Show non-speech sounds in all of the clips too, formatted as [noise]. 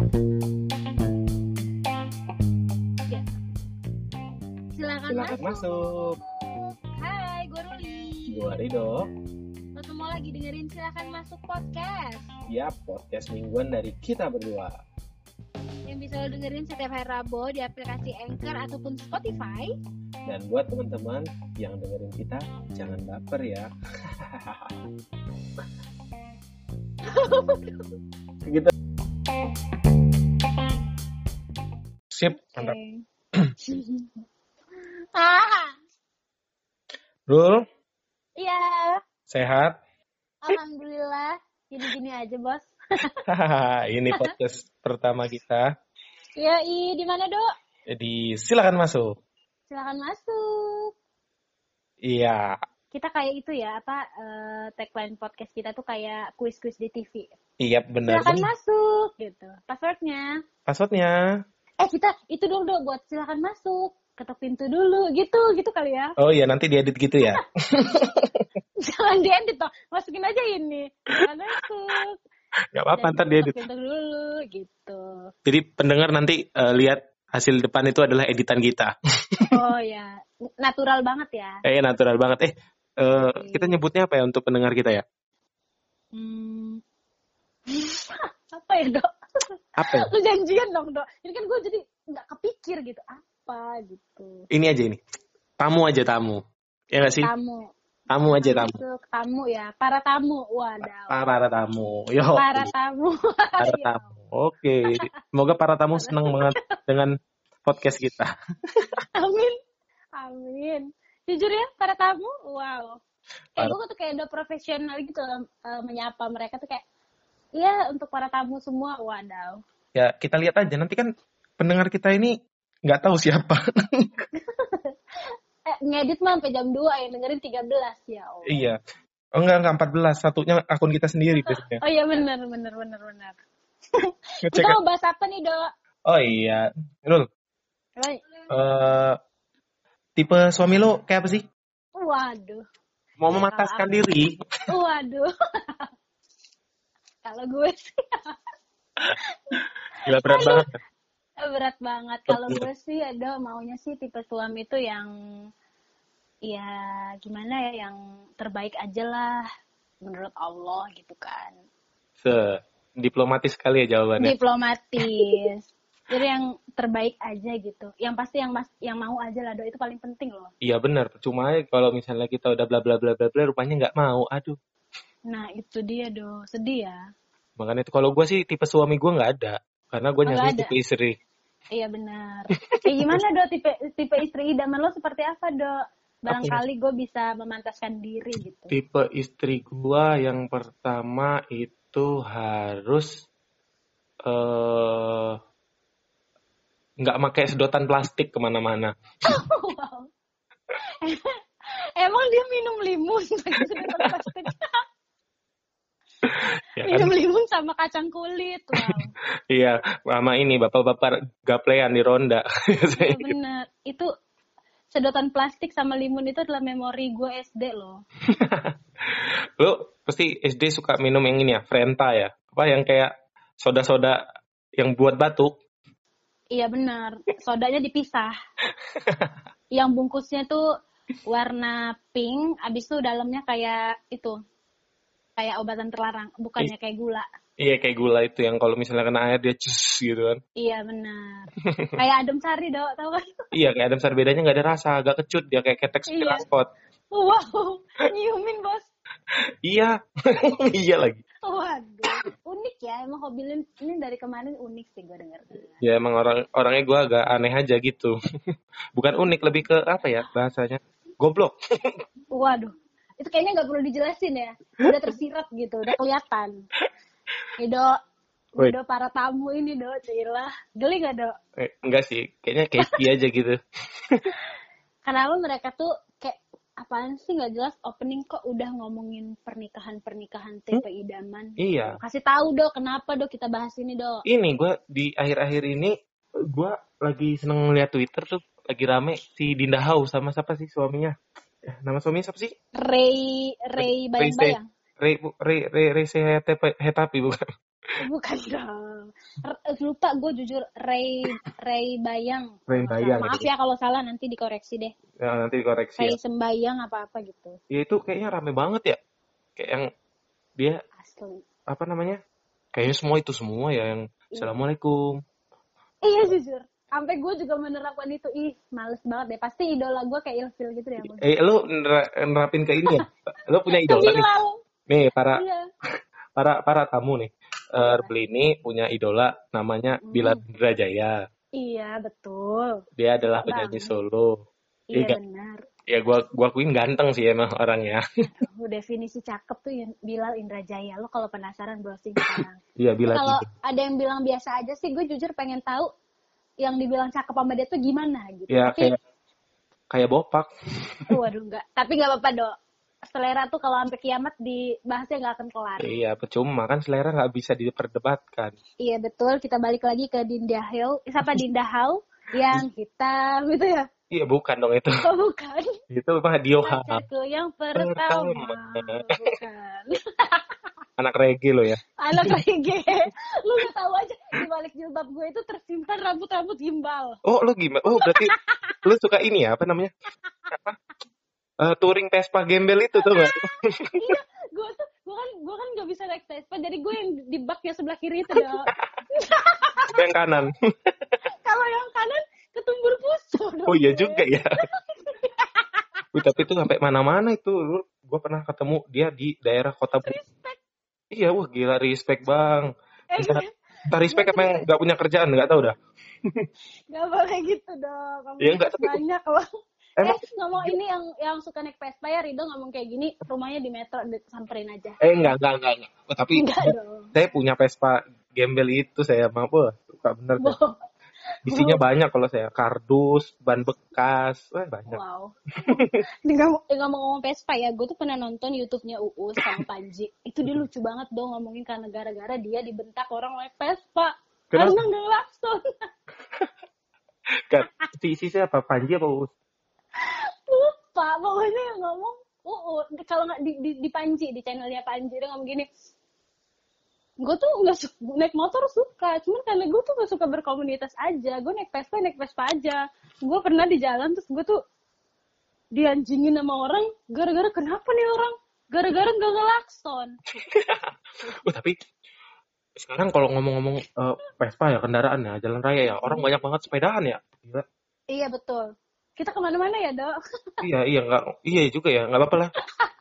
Ya. Silakan Silakan masuk. masuk. Hai, gue Ruli. Gua Rido. Semua lagi dengerin Silakan Masuk podcast Ya, podcast mingguan dari kita berdua. yang bisa lo dengerin setiap hari Rabu di aplikasi Anchor ataupun Spotify. Dan buat teman-teman yang dengerin kita, jangan baper ya. [laughs] gitu. Sip, mantap. [clears throat] ah, Rul, iya. sehat? Alhamdulillah. Gini-gini aja, Bos. [laughs] [laughs] Ini podcast pertama kita. Ya, i di mana, Dok? Jadi silakan masuk. Silakan masuk. Iya, Kita kayak itu ya, apa eh, tagline podcast kita tuh kayak kuis-kuis di TV. iya benar. Silakan masuk gitu. Passwordnya. Passwordnya. Eh kita itu dong dong buat silakan masuk. Ketok pintu dulu gitu gitu kali ya. Oh iya, nanti diedit gitu ya. [laughs] Jangan diedit toh. Masukin aja ini. Masuk. Gak apa-apa, ntar ketok diedit. pintu dulu gitu. Jadi pendengar nanti eh, lihat hasil depan itu adalah editan kita. [laughs] Oh ya, natural banget ya. Eh natural banget. Eh eh, kita nyebutnya apa ya untuk pendengar kita ya? Hmm. [laughs] apa ya dok? Apa ya? Lu janjian dong dok. Ini kan gue jadi nggak kepikir gitu apa gitu. Ini aja ini. Tamu aja tamu. Ya nggak sih? Tamu. Tamu aja tamu. Masuk tamu ya. Para tamu. Wadah. Para, para tamu. Yo. Para tamu. [laughs] Para tamu. Oke. Semoga para tamu senang banget dengan podcast kita. [laughs] Amin. Amin. Jujur ya, para tamu, wow. Kayak gue tuh kayak udah profesional gitu eh, menyapa mereka tuh kayak, iya untuk para tamu semua, wadaw. Ya kita lihat aja. Nanti kan pendengar kita ini nggak tahu siapa. [laughs] Eh, ngedit mah sampai jam 2 yang dengerin 13 ya. Allah. iya. Oh enggak, enggak 14. Satunya akun kita sendiri [laughs] biasanya. Oh iya benar benar benar benar. [laughs] Ngecek. Kita mau bahas apa nih, Dok? Oh iya. Nul, Woi, eh tipe suami lo kayak apa sih? Waduh. Mau memataskan diri? Waduh. Kalau gue sih Gila berat banget. berat banget. Kalau gue sih ada maunya sih tipe suami itu yang ya gimana ya yang terbaik aja lah menurut Allah gitu kan. Se diplomatis sekali ya jawabannya. Diplomatis. Jadi yang terbaik aja gitu. Yang pasti yang mas yang mau aja lah do itu paling penting loh. Iya benar. Cuma kalau misalnya kita udah bla bla bla bla bla, rupanya nggak mau. Aduh. Nah itu dia do sedih ya. Makanya itu kalau gue sih tipe suami gue nggak ada. Karena gue Oh, nyari tipe istri. Iya benar. Kayak gimana do tipe tipe istri idaman lo seperti apa do? Barangkali gue bisa memantaskan diri gitu. Tipe istri gue yang pertama itu harus eh nggak pakai sedotan plastik ke mana-mana. [laughs] wow. Emang dia minum limun pakai [laughs] sedotan plastik? Ya kan? minum limun sama kacang kulit. Wow. [laughs] Iya, sama ini bapak-bapak gaplean di ronda. [laughs] Iya bener. Itu sedotan plastik sama limun itu adalah memori gue SD loh. [laughs] Lu pasti SD suka minum yang ini ya, Frenta ya. Apa yang kayak soda-soda yang buat batuk. Iya benar. Sodanya dipisah. Yang bungkusnya tuh warna pink, abis itu dalamnya kayak itu. Kayak obatan terlarang, bukannya kayak gula. Iya kayak gula itu yang kalau misalnya kena air dia cus gitu kan. Iya benar. [laughs] kayak adem sari dok, tau kan? [laughs] Iya kayak Adam Sar bedanya nggak ada rasa, agak kecut dia kayak ketek Iya. spot. Wow, [laughs] nyiumin bos. Iya, iya lagi. Waduh, unik ya. Emang hobi lu ini dari kemarin unik sih gue denger. Ya emang orang orangnya gue agak aneh aja gitu. Bukan unik, lebih ke apa ya bahasanya? Goblok. Waduh, itu kayaknya nggak perlu dijelasin ya. Udah tersirat gitu, udah kelihatan. Nih, dok para tamu ini dok, Cila. Geli gak dok? Eh, enggak sih, kayaknya catchy aja gitu. [laughs] Kenapa mereka tuh kayak apaan sih nggak jelas opening kok udah ngomongin pernikahan-pernikahan tipe idaman. Iya. Kasih tahu dok, kenapa dok kita bahas ini dok? Ini gue di akhir-akhir ini gue lagi seneng ngeliat Twitter tuh lagi rame si Dinda Hau sama siapa sih suaminya? Eh, Nama suaminya siapa sih? Ray Ray bayang-bayang. Re, Re, Re, Re, Hetapi bukan? Bukan dong. R- lupa gue jujur Ray Ray Bayang. Ray Bayang, Maaf ya kalau salah nanti dikoreksi deh. Ya, nanti dikoreksi Ray ya. Sembayang apa-apa gitu. Ya itu kayaknya rame banget ya. Kayak yang dia Asli. apa namanya? Kayaknya semua itu semua ya yang Assalamualaikum. Iya jujur. Sampai gue juga menerapkan itu. Ih, males banget deh. Pasti idola gue kayak ilfil gitu deh. Bang. Eh lu nera- nerapin ke ini ya? Lu punya [laughs] idola nih. Nih para Iya. [laughs] para para tamu nih. Eh Beli ini punya idola namanya Hmm. Bilal Indrajaya. Iya, betul. Dia adalah penyanyi Banget. solo. Iya Iya. benar. Ya gua gua akuin ganteng sih emang orangnya. Oh, definisi cakep tuh Bilal Indrajaya. Lo kalau penasaran browsing sekarang. Iya Bilal. kalau ada yang bilang biasa aja sih, gue jujur pengen tahu yang dibilang cakep sama dia tuh gimana gitu. Ya Tapi, kayak kayak bopak. [laughs] waduh enggak. Tapi nggak apa-apa dok. Selera tuh kalau sampai kiamat dibahasnya nggak akan kelar. Iya, percuma kan selera nggak bisa diperdebatkan. Iya betul. Kita balik lagi ke Dinda Hill. Eh, Siapa Dinda Hau [laughs] yang hitam gitu ya? Iya bukan dong itu. Oh bukan. [laughs] Itu mah Dioha. Pacarku yang pertama. Pertama. Bukan. Anak reggae lo ya. Anak [laughs] reggae. Lu nggak tahu aja di balik jilbab gue itu tersimpan rambut-rambut gimbal. Oh lu gimana? Oh berarti lu suka ini ya apa namanya? Apa? Eh, touring Vespa gembel itu tuh gak? iya, gue tuh gue kan gue kan gak bisa naik Vespa, jadi gue yang di bak yang sebelah kiri itu dong. yang kanan. [laughs] Kalau yang kanan ketumbur dong Oh iya gue. juga ya. [laughs] Wih, tapi itu sampai mana-mana itu. Lu, gua pernah ketemu dia di daerah kota. Respect. Iya, wah gila respect bang. Eh, Entah, entah respect apa yang nggak punya kerjaan nggak tahu dah. [laughs] gak boleh gitu dong. Kamu Iya, enggak, tapi- [laughs] banyak loh. Emang Eh ngomong ini yang yang suka naik Vespa ya Rido ngomong kayak gini rumahnya di metro samperin aja. eh enggak enggak enggak. enggak. Oh, tapi Enggak dong. saya punya Vespa gembel itu saya mah wah, suka bener saya. Wow. Isinya banyak kalau saya kardus, ban bekas, wah banyak. Wow. [laughs] Ini ngomong- eh, ngomong-ngomong Vespa ya, gue tuh pernah nonton YouTube-nya Uus sama Panji. Itu dia lucu banget dong ngomongin karena gara-gara dia dibentak orang naik Vespa. Kenapa? Karena nggak ngelakson. [laughs] Kan, si, si siapa? Panji apa Uus? Lupa, pokoknya yang ngomong Uus. Kalau nggak di, di, di Panji, di channelnya Panji, dia ngomong gini. Gue tuh nggak naik motor suka, cuman karena gue tuh gak suka berkomunitas aja. Gue naik Vespa, naik Vespa aja. Gue pernah di jalan, terus gue tuh dianjingin sama orang, gara-gara kenapa nih orang? Gara-gara nggak ngelakson. [laughs] Oh, tapi sekarang kalau ngomong-ngomong eh, Vespa ya kendaraan ya jalan raya ya orang banyak banget sepedahan ya Gila. Iya betul. Kita ke mana-mana ya dok. iya iya nggak iya juga ya nggak apa-apa lah [laughs]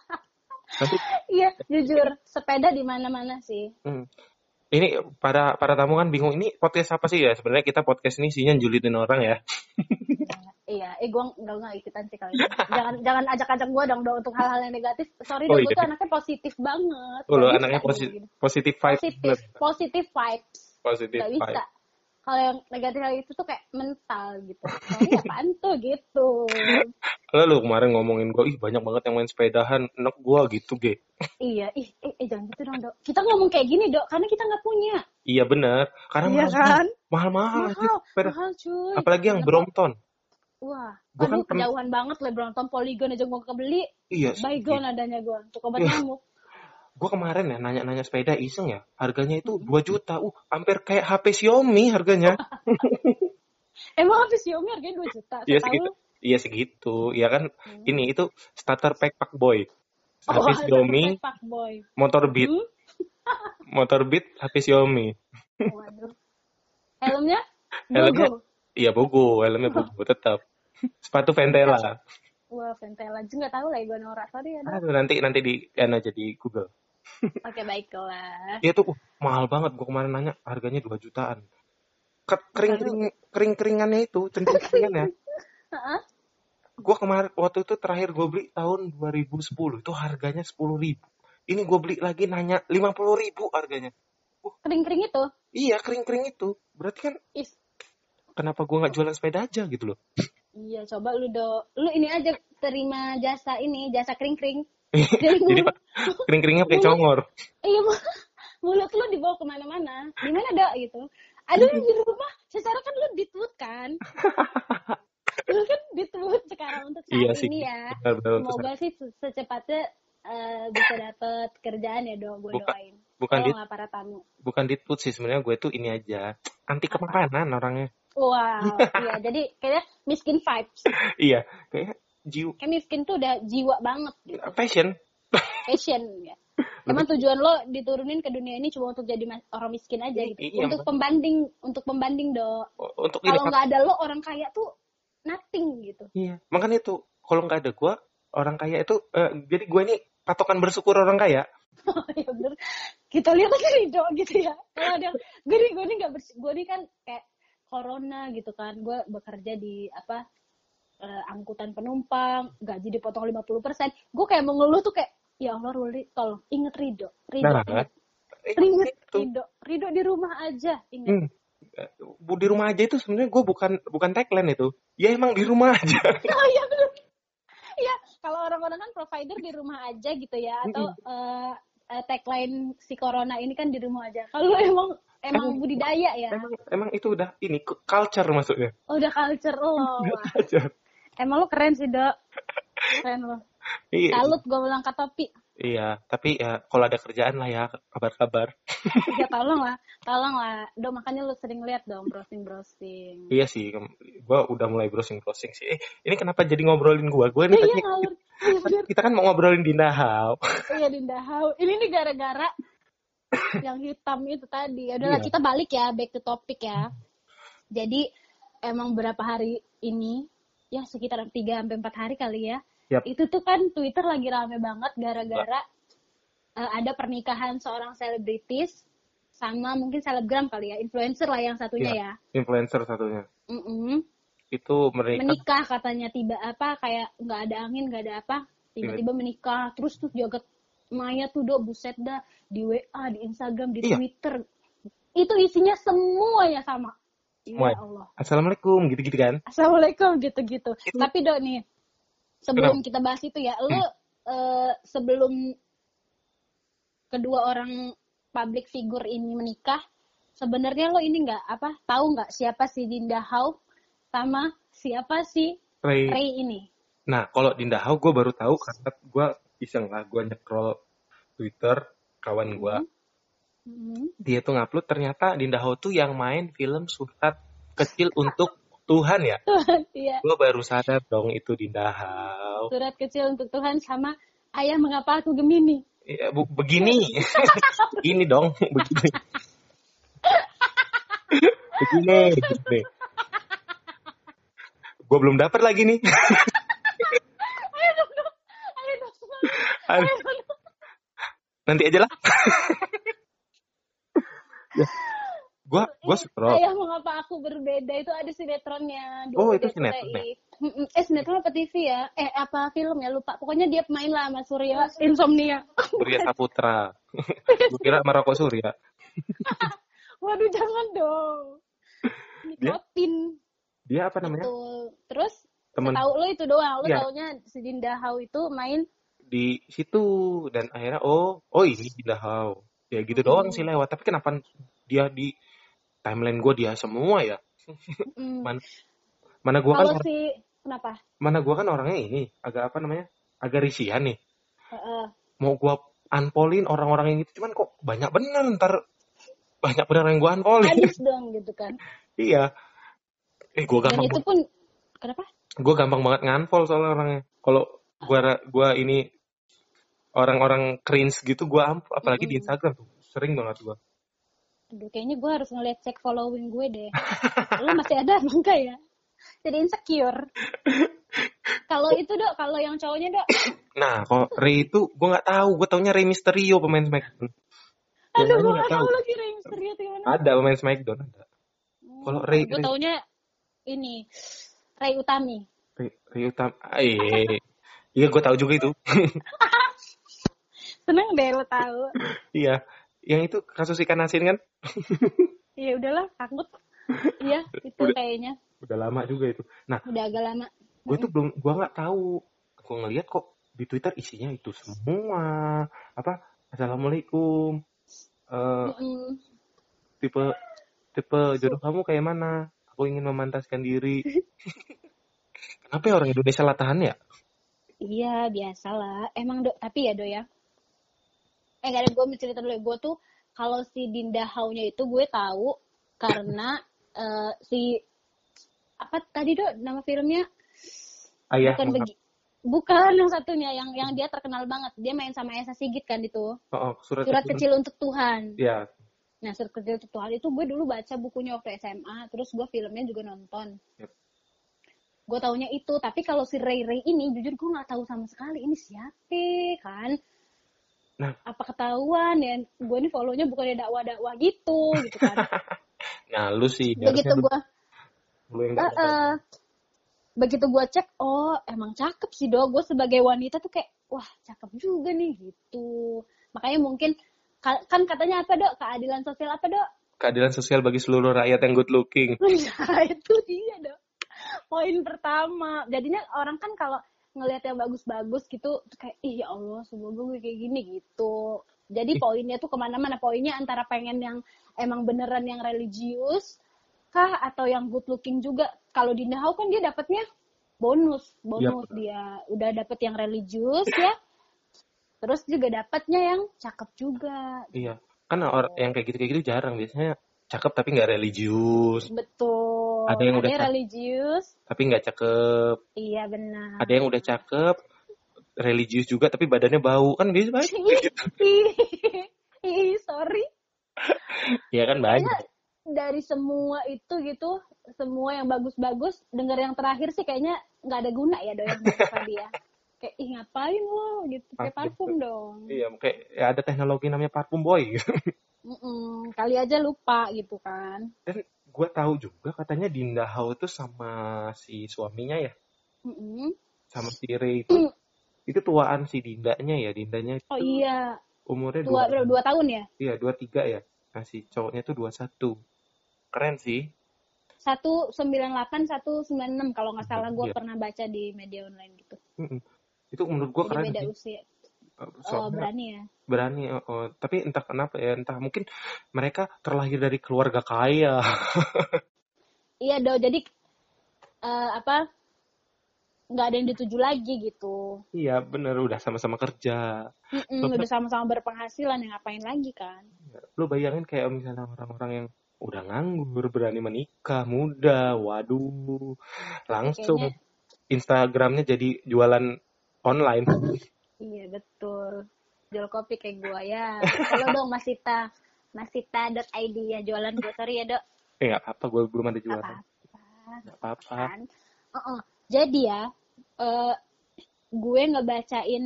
iya jujur sepeda di mana-mana sih. hmm. ini para para tamu kan bingung ini podcast apa sih ya sebenarnya kita podcast ini isinya julitin orang ya [laughs] Iya, eh gue nggak nggak ikutan sih kali ini. Jangan jangan ajak-ajak gue dong, dong untuk hal-hal yang negatif. Sorry Oh, dong, gue iya. tuh anaknya positif banget. oh lo anaknya positif gini. positif vibes Positif, positif vibes. positif Gak bisa. Kalau yang negatif itu tuh kayak mental gitu. Sorry apaan tuh gitu. lo lu kemarin ngomongin gue ih banyak banget yang main sepedahan enak gue gitu ge iya, ih, eh, eh, jangan gitu dong dok. Kita ngomong kayak gini dok, karena kita nggak punya. iya benar karena Iya mahal kan? mahal mahal, Mahal, sepeda mahal cuy. apalagi yang Kenapa? Brompton Wah, Gua kan aduh pernah- kejauhan banget Lebron Tom Polygon aja gue kebeli. iya Baygon adanya gue, untuk obat Iya. nyamuk. Gue kemarin ya nanya-nanya sepeda iseng ya harganya itu 2 juta uh hampir kayak HP Xiaomi harganya [laughs] Emang habis Xiaomi harganya 2 juta? iya Setahu segitu iya segitu ya kan Hmm. ini itu starter pack Pak Boy Oh, HP ada Xiaomi Pak Boy. motor Beat Hmm? [laughs] motor Beat HP Xiaomi Waduh. Helmnya? Helmnya? Iya bogo helmnya [laughs] bogo tetap sepatu Ventela Wah, Ventela nggak tahu lah gue norak. Sorry ya. Aduh, nanti nanti di kan aja di Google Oke, baiklah. Iya tuh uh, mahal banget gue kemarin nanya harganya 2 jutaan Ke- kering kering kering keringannya itu centing keringannya [laughs] gue kemarin waktu itu terakhir gue beli tahun 2010 itu harganya 10.000 ribu ini gue beli lagi nanya 50.000 ribu harganya Kering-kering itu. iya kering kering itu berarti kan Is. kenapa gue nggak jualan sepeda aja gitu loh Iya, coba lu do. Lu ini aja terima jasa ini, jasa kering-kering. [laughs] jadi pak kering keringnya pakai congor Iya, Bu. mulut lu dibawa ke mana-mana. Di mana dok gitu? Ada di rumah. Secara kan lu ditut kan? [laughs] lu kan ditut sekarang untuk saat iya sih ini ya. benar. Semoga sih se- secepatnya eh, bisa dapet kerjaan ya dok. Gue Buka- doain. bukan di para tamu. bukan ditput sih sebenarnya gue tuh ini aja anti kemakanan orangnya. Wow, iya. Jadi kayaknya miskin vibes. [laughs] iya, kayak jiwa Kayak miskin tuh udah jiwa banget gitu. passion. [laughs] Passion ya. Emang tujuan lo diturunin ke dunia ini cuma untuk jadi orang miskin aja gitu. Iya, untuk pembanding, untuk pembanding do. Untuk ini Kalau nggak ada lo orang kaya tuh nothing gitu. Iya, makanya itu kalau nggak ada gue orang kaya itu eh, jadi gue ini patokan bersyukur orang kaya. [laughs] Oh iya bener. Kita lihat aja Rido gitu ya. Kalau ada gue nih gue nih nggak bers gue nih kan kayak corona gitu kan. Gue bekerja di apa eh, angkutan penumpang, gaji dipotong 50%. Gue kayak mengeluh tuh kayak ya Allah Ruli, tolong inget Rido. Rido. Nah, inget. Eh, Inget itu. Rido. Rido di rumah aja, inget. Hmm. Eh, Bu di rumah aja itu sebenarnya gue bukan bukan tagline itu. Ya emang di rumah aja. [laughs] Oh iya bener. Iya, kalau orang-orang kan provider di rumah aja gitu ya atau eh, eh, tagline si corona ini kan di rumah aja. Kalau emang emang Emang- budidaya ya. emang emang itu udah ini cu- culture maksudnya. Oh, udah culture [laughs] lo. Wah. Culture. Emang lo keren sih, Dok. Keren lo. [laughs] Iya. Salut gue bilang ke topi. Iya, tapi ya kalau ada kerjaan lah ya kabar-kabar. Ya [laughs] tolong lah. Tolong lah. Dok, makanya lo sering lihat dong browsing-browsing. Iya sih, gue udah mulai browsing-browsing sih. Eh, ini kenapa jadi ngobrolin gue? Gue ini Iya, tadi ngalur. Iya, bener. kita kan mau ngobrolin Dinda How. [laughs] Iya, Dinda Hau. Ini nih gara-gara yang hitam itu tadi. Ya udahlah, Iya. kita balik ya, back to topic ya. Jadi, emang berapa hari ini, ya sekitar 3 sampai 4 hari kali ya. Yap. Itu tuh kan Twitter lagi rame banget gara-gara eh, ada pernikahan seorang selebritis sama mungkin selebgram kali ya, influencer lah yang satunya Iya. ya. Influencer satunya. Mm-mm. Itu menikah. Menikah katanya tiba apa kayak nggak ada angin nggak ada apa tiba-tiba menikah terus tuh jagat Maya tuh do buset dah di WA di Instagram di Iya. Twitter itu isinya semua ya sama. Ya Allah Assalamualaikum, gitu-gitu kan. Assalamualaikum gitu-gitu Itu- tapi do nih sebelum kita bahas itu ya lo eh, sebelum kedua orang public figure ini menikah sebenarnya lo ini nggak apa tahu nggak siapa si Dinda Hau sama siapa si Ray. Ray ini Nah, kalau Dinda How gue baru tahu karena gue iseng lah, gue nyekrol Twitter kawan gue. Hmm. Dia tuh ngupload ternyata Dinda How tuh yang main film surat kecil untuk Tuhan ya. Iya, Gue baru sadar dong itu Dinda How. surat kecil untuk Tuhan sama ayah mengapa aku Gemini. Ya, bu, begini. [laughs] begini dong, [laughs] begini. begini, begini. Gue belum dapat lagi nih. Ayo dong, ayo dong. Nanti aja lah. [laughs] ya. Gua gua scroll. Ayah mengapa aku berbeda itu ada sinetronnya. Oh, itu dia sinetron. Eh sinetron apa TV ya? Eh apa film ya lupa. Pokoknya dia main lah sama Surya Insomnia. Surya [laughs] Saputra. Gue kira Maroko Surya. [laughs] Waduh jangan dong. Dia- Nikotin. Dia apa namanya? Betul. Terus Temen tahu lo itu doang. Lo Iya. taunya si Dinda Hau itu main di situ dan akhirnya oh oh ini Dinda How. Ya gitu doang sih lewat. Tapi kenapa dia di timeline gue dia semua ya? [laughs] mm, Mana mana kalau kan si kenapa? mana gua kan orangnya ini agak apa namanya? Agak risian nih. Heeh. Mau gua unpolin orang-orang yang itu cuman kok banyak bener ntar banyak bener yang gua unpolin. Habis [laughs] dong gitu kan. iya. Eh Dan gampang itu pun kenapa? gue gampang banget nganpol soalnya orangnya kalau ra- gua ini orang-orang cringe gitu gua amp apalagi di Mm-mm. Instagram tuh sering banget gua Aduh, kayaknya gue harus ngeliat cek following gue deh. [laughs] Lo masih ada enggak ya? Jadi insecure. kalau itu dok, kalau yang cowoknya dok, nah kalau Ray itu gua nggak tahu gua taunya Ray Mysterio pemain Smackdown aduh gue nggak gak tahu lagi Ray Mysterio itu gimana. ada pemain Smackdown ada kalau Ray- gue Ray- taunya ini Ray Utami. Ray, Ray Utama eh iya gua tahu juga itu [laughs] Seneng deh lo tahu. [laughs] iya yang itu kasus ikan asin kan [laughs] Ya udahlah, takut. Iya, itu Udah. kayaknya udah lama juga itu nah udah agak lama. gue tuh belum gua nggak tahu gua ngeliat kok di Twitter isinya itu semua apa assalamualaikum eh Mm-mm. tipe tipe jodoh kamu kayak mana aku ingin memantaskan diri [laughs] kenapa ya orang Indonesia latahan ya Iya, biasalah. Emang dok, tapi ya dok ya. Eh, gak ada gue cerita dulu ya. Gue tuh kalau si Dinda Hau-nya itu gue tahu karena eh, si apa tadi dok? Nama filmnya? Ayah. bukan begi bukan yang satunya yang yang dia terkenal banget. Dia main sama Esa Sigit kan itu. Oh, oh, surat, surat kecil untuk Tuhan. Ya, nah surat kecil untuk Tuhan itu gue dulu baca bukunya waktu SMA terus gue filmnya juga nonton. Yep. gue taunya itu tapi kalau si Ray Ray ini jujur gue nggak tahu sama sekali ini siapa kan Nah. apa ketahuan ya? Gue ini follownya bukannya dakwah-dakwah gitu gitu kan. [laughs] Nah lu sih begitu gue lu, yang dapat. eh, begitu gue cek oh emang cakep sih dok. Gue sebagai wanita tuh kayak wah cakep juga nih gitu. Makanya mungkin ka- kan katanya apa dok? Keadilan sosial apa dok? Keadilan sosial bagi seluruh rakyat yang good looking. [laughs] nah itu dia dok. Poin pertama. Jadinya orang kan kalau ngelihat yang bagus-bagus gitu kayak ih ya Allah semoga gue kayak gini gitu. Jadi poinnya tuh ke mana-mana. Poinnya antara pengen yang emang beneran yang religius kah atau yang good looking juga. Kalau di Nahau kan dia dapatnya bonus bonus. Iya, dia udah dapet yang religius ya. Terus juga dapatnya yang cakep juga. Iya, kan orang yang kayak gitu kayak gitu jarang. Biasanya cakep tapi nggak religius, betul Ada yang udah cakep. religius tapi nggak cakep. iya benar Ada yang udah cakep, religius juga tapi badannya bau kan biasa banyak. Ih, sorry. Iya kan banyak. Dari semua itu gitu, semua yang bagus-bagus, denger yang terakhir sih kayaknya nggak ada guna ya doyan sama dia. Kayak, ih ngapain lo gitu, kayak Ah, parfum dong. Iya, kayak ya ada teknologi namanya parfum boy. [laughs] Mm-mm, kali aja lupa gitu kan. Dan gue tahu juga katanya Dinda Hau itu sama si suaminya ya, Mm-mm. sama si Ray itu. itu tuaan si Dindanya ya, Dindanya itu Oh iya, umurnya dua, dua, dua tahun ya? iya dua tiga ya. Nah si cowoknya itu dua satu. Keren sih. Satu sembilan delapan, satu sembilan enam kalau nggak salah gue Iya. pernah baca di media online gitu. Mm-mm. Itu menurut gue keren beda sih. usia. Uh, Oh, Soalnya berani ya. berani. oh, oh. Tapi entah kenapa ya, entah mungkin mereka terlahir dari keluarga kaya. [laughs] Iya dong, jadi eh, apa nggak ada yang dituju lagi gitu. iya bener, udah sama-sama kerja. Mm-mm, Bapak- udah sama-sama berpenghasilan yang ngapain lagi kan? Lu bayangin kayak misalnya orang-orang yang udah nganggur, berani menikah, muda, waduh. Langsung Kayaknya Instagramnya jadi jualan online. Iya betul. Jual kopi kayak gua ya. [laughs] Kalau dong Masita, masita.id ya jualan gua sorry ya dok. Eh apa-apa, gue belum ada jualan. Nggak apa-apa. kan? Uh-uh. Jadi ya, eh, gue ngebacain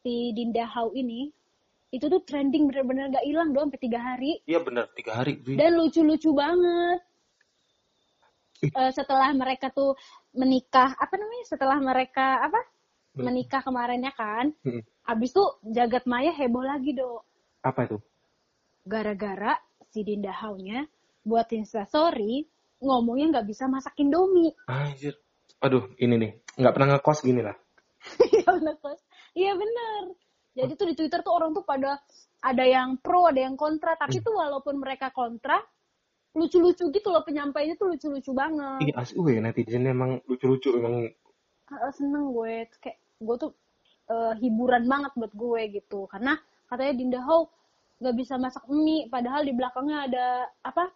si Dinda Hau ini itu tuh trending bener-bener gak hilang doang sampai tiga hari. Iya bener, tiga hari. Dan lucu-lucu banget. Eh, setelah mereka tuh menikah, apa namanya? Setelah mereka apa? Menikah kemarinnya kan. Mm-mm. Abis tuh jagat maya heboh lagi dok. Apa itu? Gara-gara si Dinda Hau-nya buat instastory ngomongnya nggak bisa masak indomie. Anjir. Aduh, ini nih. Nggak pernah ngekos gini lah. [laughs] Iya bener Kos. Iya bener. Jadi tuh di Twitter tuh orang tuh pada ada yang pro, ada yang kontra. Tapi tuh walaupun mereka kontra, lucu-lucu gitu loh penyampainya tuh lucu-lucu banget. Iya, asli gue netizen emang lucu-lucu emang. Uh, seneng gue kayak gue tuh uh, hiburan banget buat gue gitu karena katanya Dinda Hau nggak bisa masak mie padahal di belakangnya ada apa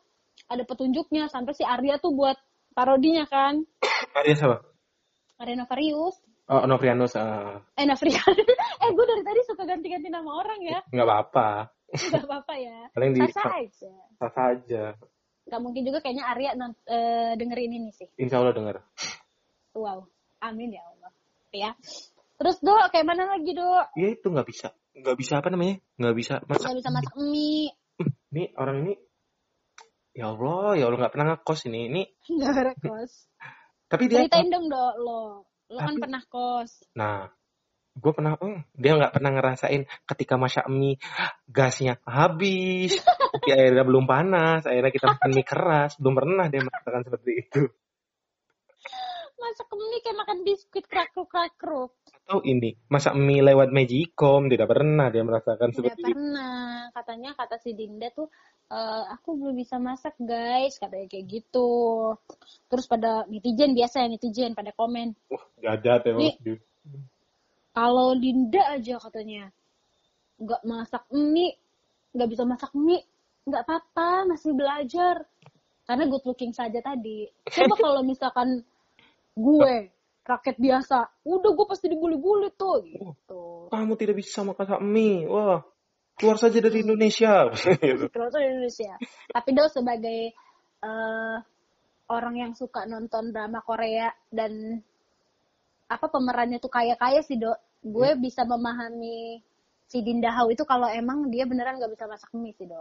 ada petunjuknya sampai si Arya tuh buat parodinya kan Arya siapa? Arya Novarius Oh, Novrianus. ah. eh Novrian [laughs] eh gue dari tadi suka ganti-ganti nama orang ya nggak apa-apa. nggak apa-apa ya Paling di sasa aja sah saja. nggak mungkin juga kayaknya Arya eh, dengerin ini sih Insya Allah denger. wow amin ya Allah ya terus dok kayak mana lagi dok Ya itu nggak bisa. Nggak bisa apa namanya? Nggak bisa masak. nggak bisa masak mie Ini orang ini. Ya Allah, ya Allah nggak pernah ngekos ini. Ini. nggak ada kos [laughs] Tapi dia. Ceritain dong dok lo. Lo kan Tapi- pernah kos. Nah, gue pernah. hmm, dia nggak pernah ngerasain ketika masak mie gasnya habis. [laughs] Tapi airnya belum panas. Akhirnya kita makan mie keras. Belum pernah dia merasakan seperti itu. Masak mie kayak makan biskuit krakruk krakruk. Atau ini masak mie lewat Magicom. Tidak pernah dia merasakan Tidak seperti itu. pernah. Katanya kata si Dinda tuh, "Eh, aku belum bisa masak guys. Katanya kayak gitu. Terus pada netizen biasa ya netizen pada komen. Wah, emang. Nih. Kalau Dinda aja katanya nggak masak mie nggak bisa masak mie nggak apa-apa masih belajar karena good looking saja tadi coba [laughs] kalau misalkan gue rakyat biasa. Udah gue pasti dibully-bully tuh. Gitu. Kamu tidak bisa masak mie. Wah, keluar saja dari Indonesia. [laughs] Gitu. Kalau tuh di Indonesia. Tapi do sebagai eh, orang yang suka nonton drama Korea dan apa pemerannya tuh kaya-kaya sih do gue bisa memahami si Dinda Hao itu kalau emang dia beneran gak bisa masak mie sih do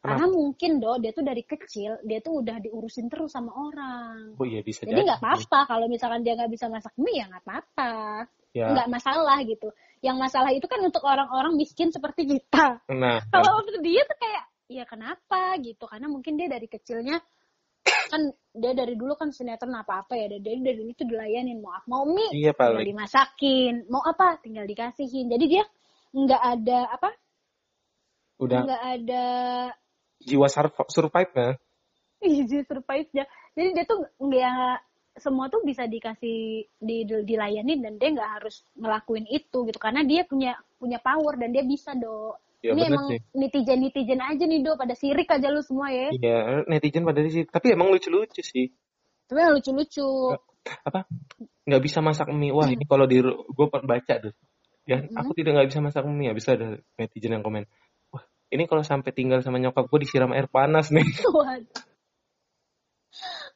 karena mungkin do dia tuh dari kecil dia tuh udah diurusin terus sama orang. Oh iya bisa jadi jadi. nggak apa-apa kalau misalkan dia nggak bisa masak mie ya nggak apa-apa. Ya. nggak masalah gitu. Yang masalah itu kan untuk orang-orang miskin seperti kita. Nah, [laughs] kalau untuk dia tuh kayak ya kenapa? gitu. Karena mungkin dia dari kecilnya [coughs] kan dia dari dulu kan sinetron apa apa ya dia dari dulu tuh dilayanin mau apa mau mie iya tinggal paling. dimasakin. Mau apa tinggal dikasihin. Jadi dia nggak ada apa? Udah. Nggak ada jiwa surv- survive nah. easy surprise ya jadi dia tuh nggak semua tuh bisa dikasih di, di- dilayanin dan dia nggak harus ngelakuin itu gitu karena dia punya punya power dan dia bisa do Ya ini emang sih. netizen netizen aja nih do pada sirik aja lu semua ya Iya, netizen pada situ. Tapi emang lucu-lucu sih. tapi yang lucu-lucu Apa? Nggak bisa masak mie. Wah, ini kalau di gue baca tuh. Ya, Hmm. aku tidak nggak bisa masak mie. Habis itu ada netizen yang komen. Ini kalau sampai tinggal sama nyokap gue disiram air panas nih. [laughs] Waduh.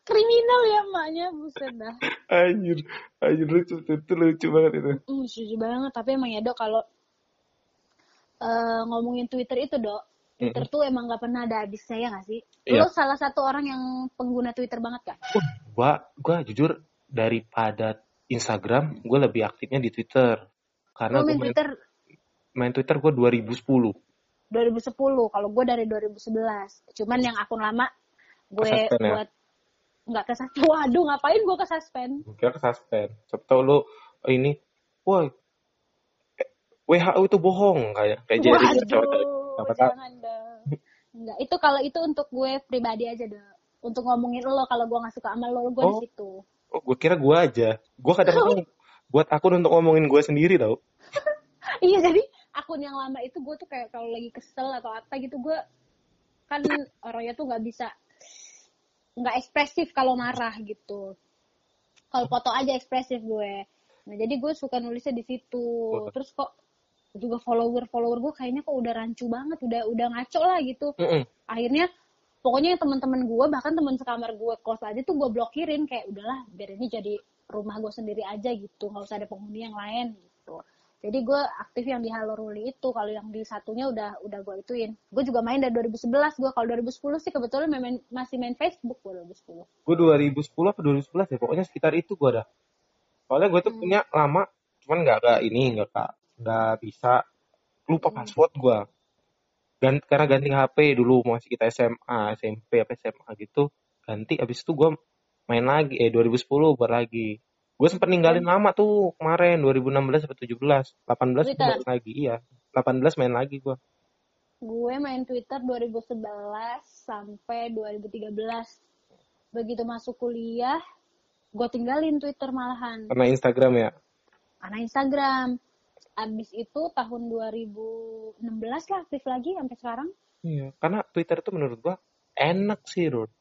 kriminal ya emaknya buset dah anjir, anjir lucu itu, itu lucu banget itu. Hmm, setuju banget tapi emang ya dok kalau eh, ngomongin Twitter itu dok Twitter tuh emang gak pernah ada habisnya ya gak sih? Iya. Lo salah satu orang yang pengguna Twitter banget gak? Wah, gua gua jujur daripada Instagram, gue lebih aktifnya di Twitter. Karena Lo gue main main, Twitter main Twitter gue 2010. 2010, kalau gue dari 2011. Cuman yang akun lama gue Kesuspend ya? buat nggak ke suspend. [laughs] Waduh, ngapain gue ke suspend? Gue kira kesuspend. Siapa tau lu ini, woi, eh, WHO itu bohong kayak kayak jadi jangan dong. Enggak, itu kalau itu untuk gue pribadi aja dong. Untuk ngomongin lo, kalau gue nggak suka sama lo, gue di Oh. situ. Oh, gue kira gue aja. Gue kadang-kadang [laughs] buat akun untuk ngomongin gue sendiri tau. iya jadi akun yang lama itu gue tuh kayak kalau lagi kesel atau apa gitu gue kan orangnya tuh nggak bisa nggak ekspresif kalau marah gitu. Kalau foto aja ekspresif gue. Nah jadi gue suka nulisnya di situ. Terus kok juga follower follower gue kayaknya kok udah rancu banget udah udah ngaco lah gitu. Akhirnya pokoknya teman-teman gue bahkan teman sekamar gue kos aja tuh gue blokirin kayak udahlah biar ini jadi rumah gue sendiri aja gitu. Nggak usah ada penghuni yang lain gitu jadi gue aktif yang di Halo Ruli itu kalau yang di satunya udah udah gue ituin gue juga main dari 2011 gue kalau 2010 sih kebetulan main, masih main Facebook gue 2010 Gue 2010 apa 2011 ya, pokoknya sekitar itu gue ada. Soalnya gue tuh Hmm. punya lama, cuman nggak nggak ini nggak kak nggak bisa lupa Hmm. password gue. Dan karena ganti HP dulu masih kita SMA, SMP apa SMA gitu, ganti abis itu gue main lagi eh 2010 buat lagi. Gue sempet ninggalin lama tuh kemarin 2016 sampai 17, 18 gue Twitter. balik lagi iya. 18 main lagi gue. gue main Twitter 2011 sampai 2013 begitu masuk kuliah gue tinggalin Twitter malahan Karena Instagram ya. karena Instagram abis itu tahun 2016 lah aktif lagi sampai sekarang Iya, karena Twitter tuh menurut gua enak sih, Rod.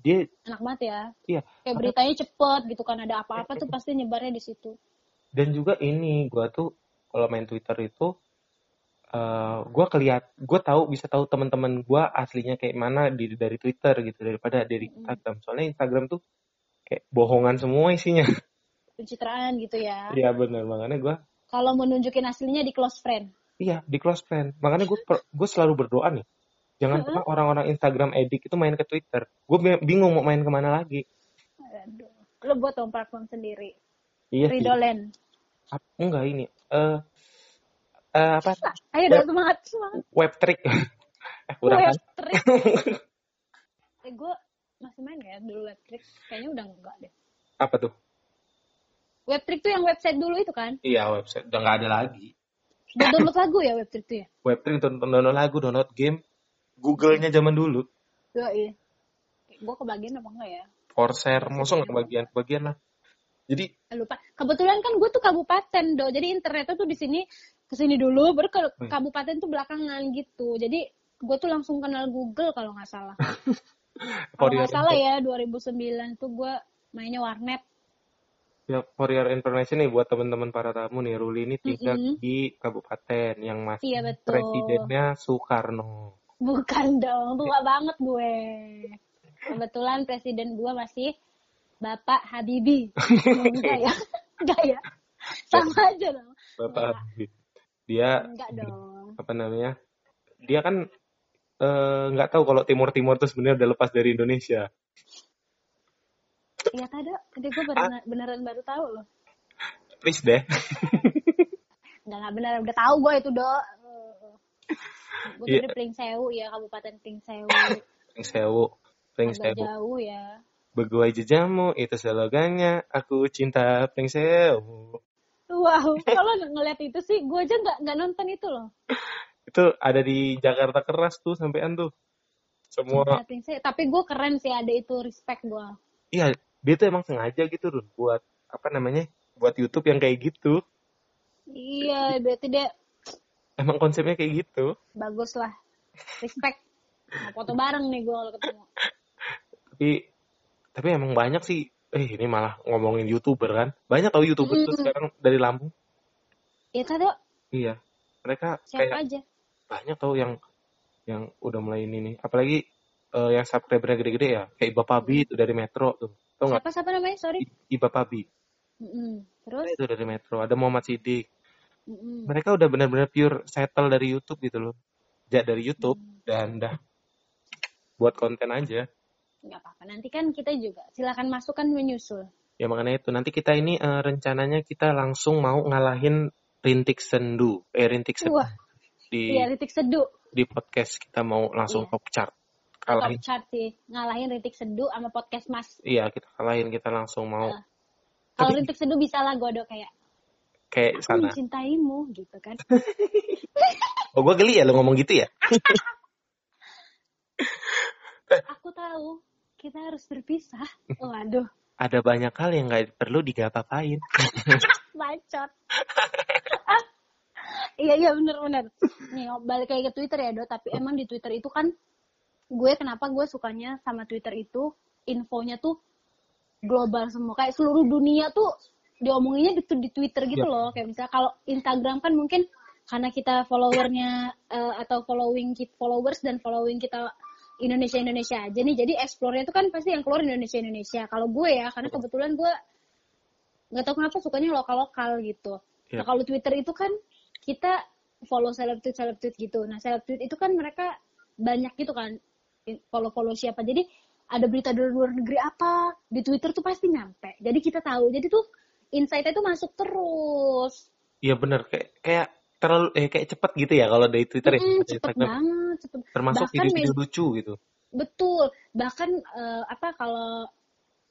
Dia enak banget ya iya, kayak beritanya cepet gitu kan ada apa-apa tuh pasti nyebarnya di situ dan juga ini gua tuh kalau main Twitter itu eh gua keliat gua tahu bisa tahu teman-teman gua aslinya kayak mana di dari Twitter gitu daripada dari Instagram. Soalnya Instagram tuh kayak bohongan semua isinya. pencitraan gitu ya Iya benar, makanya gua kalau mau nunjukin aslinya di close friend iya di close friend. Makanya gue gue selalu berdoa nih. Jangan pernah orang-orang Instagram edik itu main ke Twitter. Gue bingung mau main ke mana lagi. Aduh. lo buat dong platform sendiri Iya sih. Ridolen Enggak ini. Eh eh, apa? ayo dong semangat semangat Web trick. eh, kurang kan? web trick [laughs] eh gue masih main gak ya dulu web trick kayaknya udah enggak deh Apa tuh? web trick tuh yang website dulu itu kan Iya website udah nggak ada lagi. udah download lagu ya web trick tuh ya Web trick download lagu, download game. Google-nya zaman dulu. Iya, iya. Gue kebagian apa enggak ya? Corsair, masa nggak kebagian kebagian lah. Jadi Eh, Lupa. Kebetulan kan gue tuh kabupaten, do. Jadi internetnya tuh di sini ke sini dulu baru ke kabupaten tuh belakangan gitu jadi gue tuh langsung kenal Google kalau nggak salah [laughs] kalau nggak salah ya 2009 tuh gue mainnya warnet ya, for your information nih buat teman-teman para tamu nih, Ruli ini tinggal Mm-mm. di kabupaten yang masih iya betul presidennya Soekarno. Bukan dong tua banget gue kebetulan presiden gue masih Bapak Habibie enggak ya enggak ya sama aja dong Bapak. Habibie. Dia enggak dong apa namanya? Dia kan eh, nggak tahu kalau Timur Timur itu sebenarnya udah lepas dari Indonesia. Iya tadi, tadi gue beneran, beneran baru tahu loh. Please deh. Enggak enggak bener, udah tahu gue itu dok. Gue Iya. dari Pringsewu ya, Kabupaten Pringsewu. Pring sewu, pring Agak sewu. jauh ya. Beguai jejamu itu slogannya. Aku cinta pring sewu. Wow, kalau ng- ngeliat itu sih, gue aja nggak nggak nonton itu loh. Itu ada di Jakarta keras tuh sampean tuh. Semua Cinta Pringsewu. Tapi gue keren sih ada itu respect gue. iya dia tuh emang sengaja gitu loh buat apa namanya? Buat YouTube yang kayak gitu. Iya, berarti dia Emang konsepnya kayak gitu. bagus lah. Respect. Mau foto bareng nih gue kalau ketemu. Tapi tapi emang banyak sih. Eh ini malah ngomongin YouTuber kan. Banyak tau YouTuber tuh Mm-mm. sekarang dari Lampung. Ya tadi Iya. Mereka siapa kayak aja? banyak tau yang yang udah mulai ini nih. Apalagi eh, yang subscribernya gede-gede ya. Kayak Iba Pabi itu dari Metro tuh. Tau nggak? Siapa siapa namanya? Sorry. Iba Pabi. Mm-mm. Terus? Itu dari Metro. Ada Muhammad Sidik. Mereka udah benar-benar pure settle dari YouTube gitu loh. Ja dari YouTube dan dah buat konten aja. nggak apa-apa nanti kan kita juga silakan masukkan menyusul Ya makanya itu nanti kita ini eh, rencananya kita langsung mau ngalahin Rintik Sendu. Eh Rintik Sendu wah di iya Ritik Seduh di podcast kita mau langsung Iya. top chart. top Kalahin. chart sih ngalahin Ritik Seduh sama podcast Mas Iya, kita kalahin kita langsung mau Ah. kalau Ritik Seduh bisa lah godok kayak kayak aku sana. mencintaimu gitu kan. [laughs] Oh, gue geli ya lo ngomong gitu ya? [laughs] aku tahu kita harus berpisah. Waduh. Ada banyak hal yang nggak perlu digapa-apain. [laughs] bacot. Iya iya bener bener. Nih balik lagi ke Twitter ya do. Tapi emang di Twitter itu kan gue kenapa gue sukanya sama Twitter itu infonya tuh global semua. Kayak seluruh dunia tuh diomonginnya di, di Twitter gitu Iya. loh. Kayak misalnya kalau Instagram kan mungkin karena kita followernya eh, atau following kita followers dan following kita Indonesia Indonesia aja nih. Jadi explore-nya itu kan pasti yang keluar Indonesia Indonesia kalau gue ya karena kebetulan gue nggak tahu kenapa sukanya lokal lokal gitu. Iya. nah kalau Twitter itu kan kita follow seleb tweet seleb tweet gitu. Nah seleb tweet itu kan mereka banyak gitu kan follow follow siapa. Jadi ada berita dari luar negeri apa di Twitter tuh pasti nyampe. Jadi kita tahu. Jadi tuh insight itu masuk terus Iya bener kayak kayak terlalu eh kayak cepet gitu ya kalau dari Twitter ya, Mm-mm, dari cepet Instagram. banget cepet Termasuk Bahkan video-video lucu gitu. betul bahkan eh, apa kalau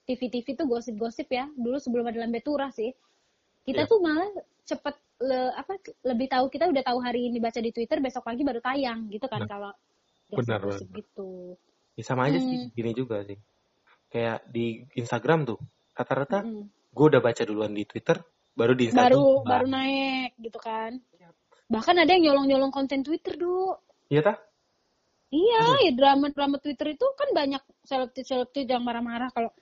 TV-TV tuh gosip-gosip ya dulu sebelum ada lambe turah sih kita Iya. tuh malah cepet le- apa lebih tahu kita udah tahu hari ini baca di Twitter besok pagi baru tayang gitu kan Nah, kalau benar, gosip gitu Ya, sama aja sih Hmm. gini juga sih. Kayak di Instagram tuh rata-rata Mm-mm. Gue udah baca duluan di Twitter, baru di Instagram. baru Nah, baru naik gitu kan bahkan ada yang nyolong-nyolong konten Twitter dulu Iya tah? Iya, ya drama-drama Twitter itu kan banyak seleb-seleb yang marah-marah kalau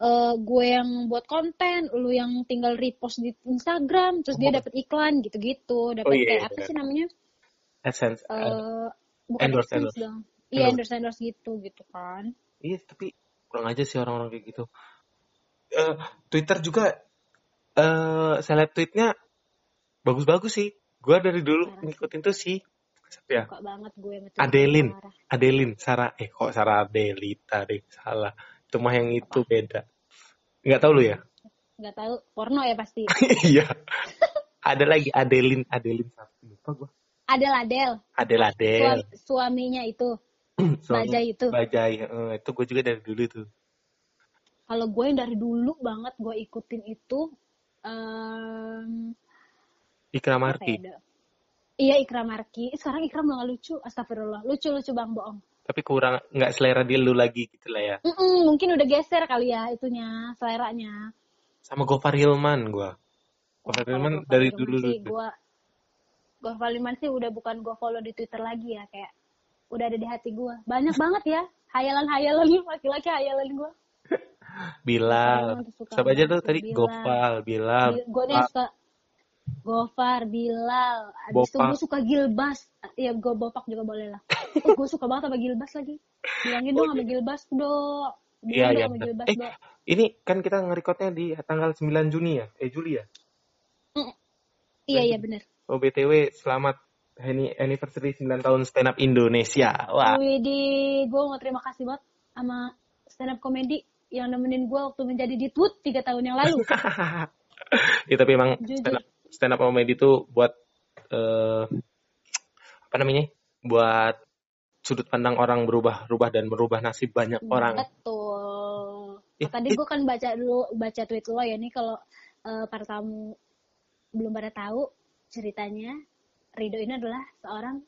eh, gue yang buat konten, lu yang tinggal repost di Instagram, terus dia Oh. dapat iklan gitu-gitu, dapat Oh, iya, kayak iya, apa iya. sih namanya? AdSense. Eh bukan endorse, AdSense endorse. dong. Iya, Endorse. endorse endorse gitu gitu kan. Iya, tapi kurang aja sih orang-orang kayak gitu. Eh, Twitter juga eh seleb tweetnya bagus-bagus sih. Gua dari dulu Parah. ngikutin tuh sih. Siapa ya? Banget gue Adelin. parah. Adelin, Sarah. Eh kok Sarah Adelita deh, salah. Itu mah yang itu beda. Nggak tahu lu ya? Nggak tahu, porno ya pasti. [laughs] Iya. Ada lagi Adelin, Adelin satu. Lupa gua. Adel Adel, Adel Adel. suam- suaminya itu. [clears throat] Suami Bajai itu. Bajai. eh, itu gue juga dari dulu tuh. Kalau gue yang dari dulu banget gue ikutin itu em, Ikram apa Marti. ya? Iya Ikram Marki. Sekarang Ikram udah gak lucu. Astagfirullah. Lucu-lucu bang bohong. Tapi kurang nggak selera dia lu lagi gitu lah ya. Mm-mm, mungkin udah geser kali ya itunya seleranya. Sama Gofar Hilman gua. Gofar Hilman Gofar dari Hilman dulu sih dulu. gue Gofal Iman sih udah bukan gue follow di Twitter lagi ya kayak udah ada di hati gue. Banyak banget ya hayalan-hayalan [laughs] laki-laki hayalan gue. Bilal. Siapa aja tuh tadi? Gofal, Bilal. Gue nih suka Gofar, Bilal. Abis itu gue suka Gilbas. Iya, gue bopak juga boleh lah. [laughs] Oh, gue suka banget sama Gilbas lagi. Bilangin dong sama Gilbas, dong. Iya, iya. Eh, ini kan kita ngerekodnya di tanggal 9 Juni ya? Eh, Juli ya? Mm. Iya, iya bener. Oh, BTW, selamat anniversary 9 tahun stand up Indonesia. Wah. Widi, gue mau terima kasih banget sama stand up comedy yang nemenin gue waktu menjadi ditwoot 3 tahun yang lalu. [laughs] ya, tapi emang stand up, stand up comedy itu buat uh, apa namanya? Buat sudut pandang orang berubah rubah dan merubah nasib banyak hmm, orang. Betul. Nah, tadi gue kan baca dulu baca tweet lo ya nih kalau uh, para tamu belum pada tahu ceritanya Rido ini adalah seorang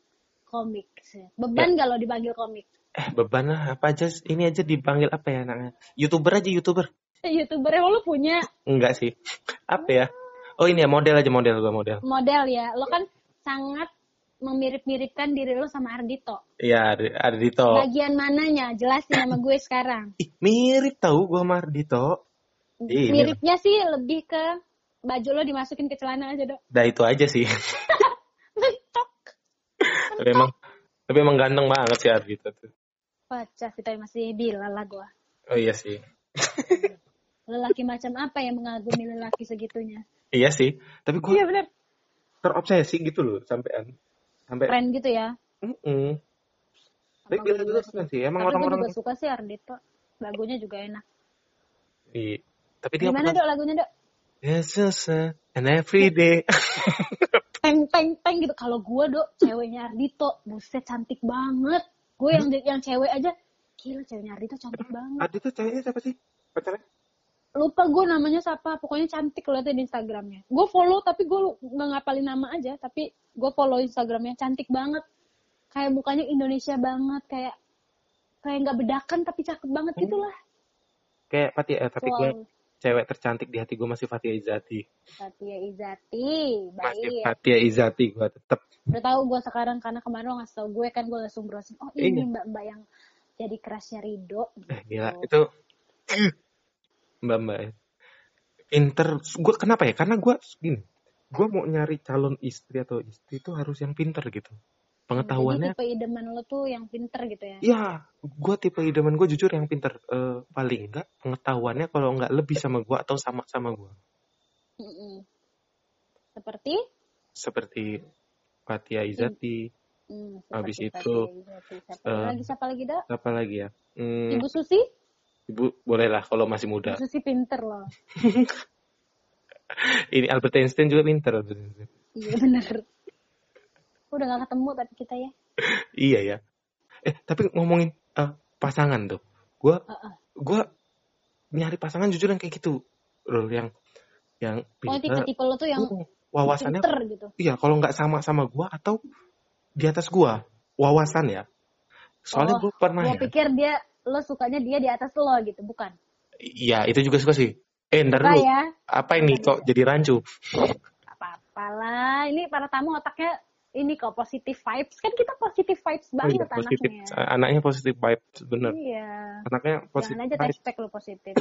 komik. Beban ya. kalau dipanggil komik. Eh beban lah apa aja ini aja dipanggil apa ya anaknya? Youtuber aja youtuber. Eh, youtuber yang lo punya? Enggak sih. Apa ya? Oh ini ya model aja model gua model. Model ya. Lo kan sangat memirip-miripkan diri lo sama Ardito. Iya, Ardito. Bagian mananya? Jelasin sama gue sekarang. Ih, mirip tahu gue sama Ardito. Miripnya sih lebih ke baju lo dimasukin ke celana aja, Dok. Nah, itu aja sih. [laughs] tapi emang tapi emang ganteng banget sih Ardito tuh. Pacah kita masih bila lah gue. Oh iya sih. [laughs] lelaki macam apa yang mengagumi lelaki segitunya? Iya sih, tapi gue iya, bener. terobsesi gitu loh sampai sampai keren gitu ya mm -mm. tapi gila juga kan sih emang orang-orang juga suka sih Ardito lagunya juga enak iya tapi dia gimana dok lagunya dok Yes, yes, and every day. [laughs] teng teng teng gitu. Kalau gue dok, ceweknya Ardito, buset cantik banget. Gue yang yang cewek aja, gila ceweknya Ardito cantik banget. Ardito ceweknya siapa sih? Pacarnya? lupa gue namanya siapa pokoknya cantik lihatnya di Instagramnya gue follow tapi gue nggak ngapalin nama aja tapi gue follow Instagramnya cantik banget kayak mukanya Indonesia banget kayak kayak nggak bedakan tapi cakep banget hmm. gitulah kayak Fatia eh, tapi wow. gue cewek tercantik di hati gue masih Fatia Izati Fatia Izati baik. Masih Fatia Izati gue tetep. Udah tahu gue sekarang karena kemarin lo ngasih tau gue kan gue langsung browsing oh ini iya. mbak mbak yang jadi kerasnya Rido gitu. eh, gila. itu [clears throat] mbak mbak ya. pinter. Gue kenapa ya? Karena gue gini gue mau nyari calon istri atau istri itu harus yang pinter gitu pengetahuannya Jadi tipe idaman lo tuh yang pinter gitu ya Iya, gue tipe idaman gue jujur yang pinter uh, paling enggak pengetahuannya kalau enggak lebih sama gue atau sama sama gue mm -mm. seperti seperti Fatia Izati mm, habis itu siapa uh, lagi siapa lagi dah siapa lagi ya mm, Ibu Susi Ibu boleh lah kalau masih muda. Susi pinter loh. [laughs] Ini Albert Einstein juga pinter. Iya benar. Udah gak ketemu tapi kita ya. [laughs] iya ya. Eh tapi ngomongin uh, pasangan tuh, gue uh -uh. gue nyari pasangan jujur yang kayak gitu, loh yang yang oh tipe-tipe lo tuh yang uh, wawasannya pinter gitu. Iya kalau nggak sama sama gue atau di atas gue wawasan ya. Soalnya oh, gue pernah gue ya. pikir dia lo sukanya dia di atas lo gitu, bukan? Iya, itu juga suka sih. Eh, ntar dulu. Ya? Apa ini kok jadi rancu? Apa-apalah. Ini para tamu otaknya ini kok positif vibes. Kan kita positif vibes oh banget oh, iya, positif. anaknya. Anaknya positif vibes, bener. Iya. Anaknya positif Jangan aja hashtag lo positif.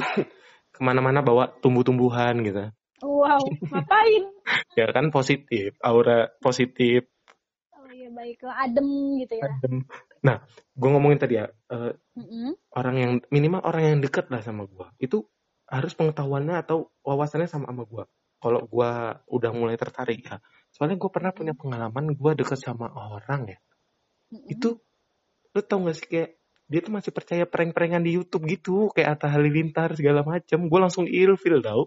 Ke mana-mana bawa tumbuh-tumbuhan gitu. Wow, [laughs] ngapain? ya kan positif, aura positif. Oh iya, baiklah. Adem gitu ya. Adem. Nah, gue ngomongin tadi ya, uh, mm-hmm. orang yang minimal orang yang deket lah sama gue, itu harus pengetahuannya atau wawasannya sama sama gue. Kalau gue udah mulai tertarik ya, soalnya gue pernah punya pengalaman gue deket sama orang ya, mm-hmm. itu lo tau gak sih kayak dia tuh masih percaya prank-prankan di YouTube gitu, kayak Atta Halilintar segala macem. Gue langsung ilfil tau.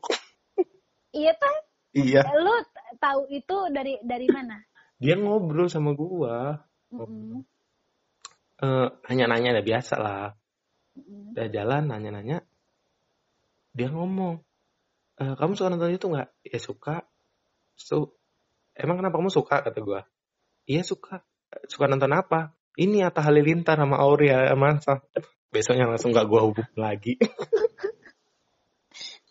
iya tuh. Iya. Lo tahu itu dari dari mana? Dia ngobrol sama gue. Mm-hmm uh, nanya-nanya udah biasa lah udah jalan nanya-nanya dia ngomong e, kamu suka nonton itu nggak ya suka so emang kenapa kamu suka? Kata gue iya suka. Suka nonton apa? Ini Atta Halilintar sama Aurea masa besoknya langsung gak gue hubung lagi. [laughs]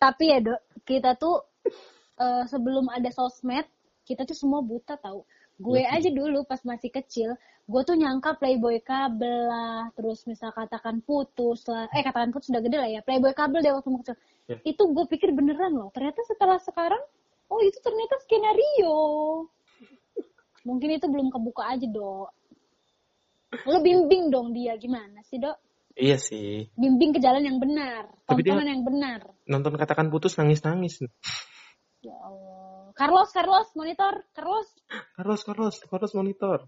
Tapi ya dok kita tuh uh, sebelum ada sosmed kita tuh semua buta tahu gue Iya. aja dulu pas masih kecil gue tuh nyangka playboy kabel lah. Terus misal katakan putus lah. Eh katakan putus udah gede lah ya. Playboy kabel deh waktu kecil. Iya. itu gue pikir beneran loh. Ternyata setelah sekarang itu ternyata skenario. Mungkin itu belum kebuka aja dok. Lo bimbing dong dia gimana sih dok? Iya sih. bimbing ke jalan yang benar Tapi tontonan yang benar. Nonton katakan putus nangis-nangis. ya Allah. Carlos Carlos monitor. Carlos. Carlos, Carlos, Carlos monitor.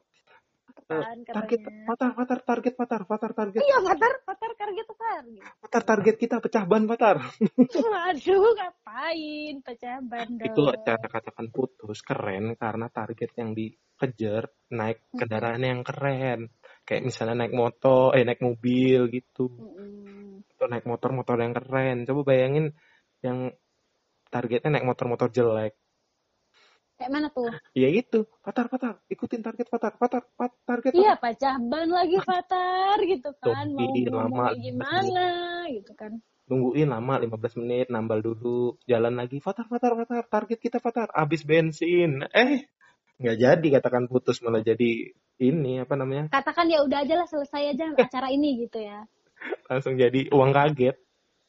Kan target, patar, patar, target, patar, patar, target. iya patar patar target patar Patar, target kita pecah ban, patar. [laughs] Aduh, ngapain pecah ban dong. Itu cara katakan putus keren karena target yang dikejar naik kendaraan yang keren. Kayak misalnya naik motor, eh naik mobil gitu. Mm-mm. Atau naik motor-motor yang keren. Coba bayangin yang targetnya naik motor-motor jelek. Kayak mana tuh? Ya itu, patar, patar, ikutin target patar, patar, pat, target Iya, pecah ban lagi Fatar gitu kan. Mau Tungguin lama, gimana gitu kan. nungguin lama 15 menit nambal dulu. Jalan lagi fatar fatar fatar target kita fatar habis bensin. Eh nggak jadi katakan putus. Malah jadi ini apa namanya? Katakan ya udah aja lah selesai aja [laughs] acara ini gitu ya. langsung jadi uang kaget.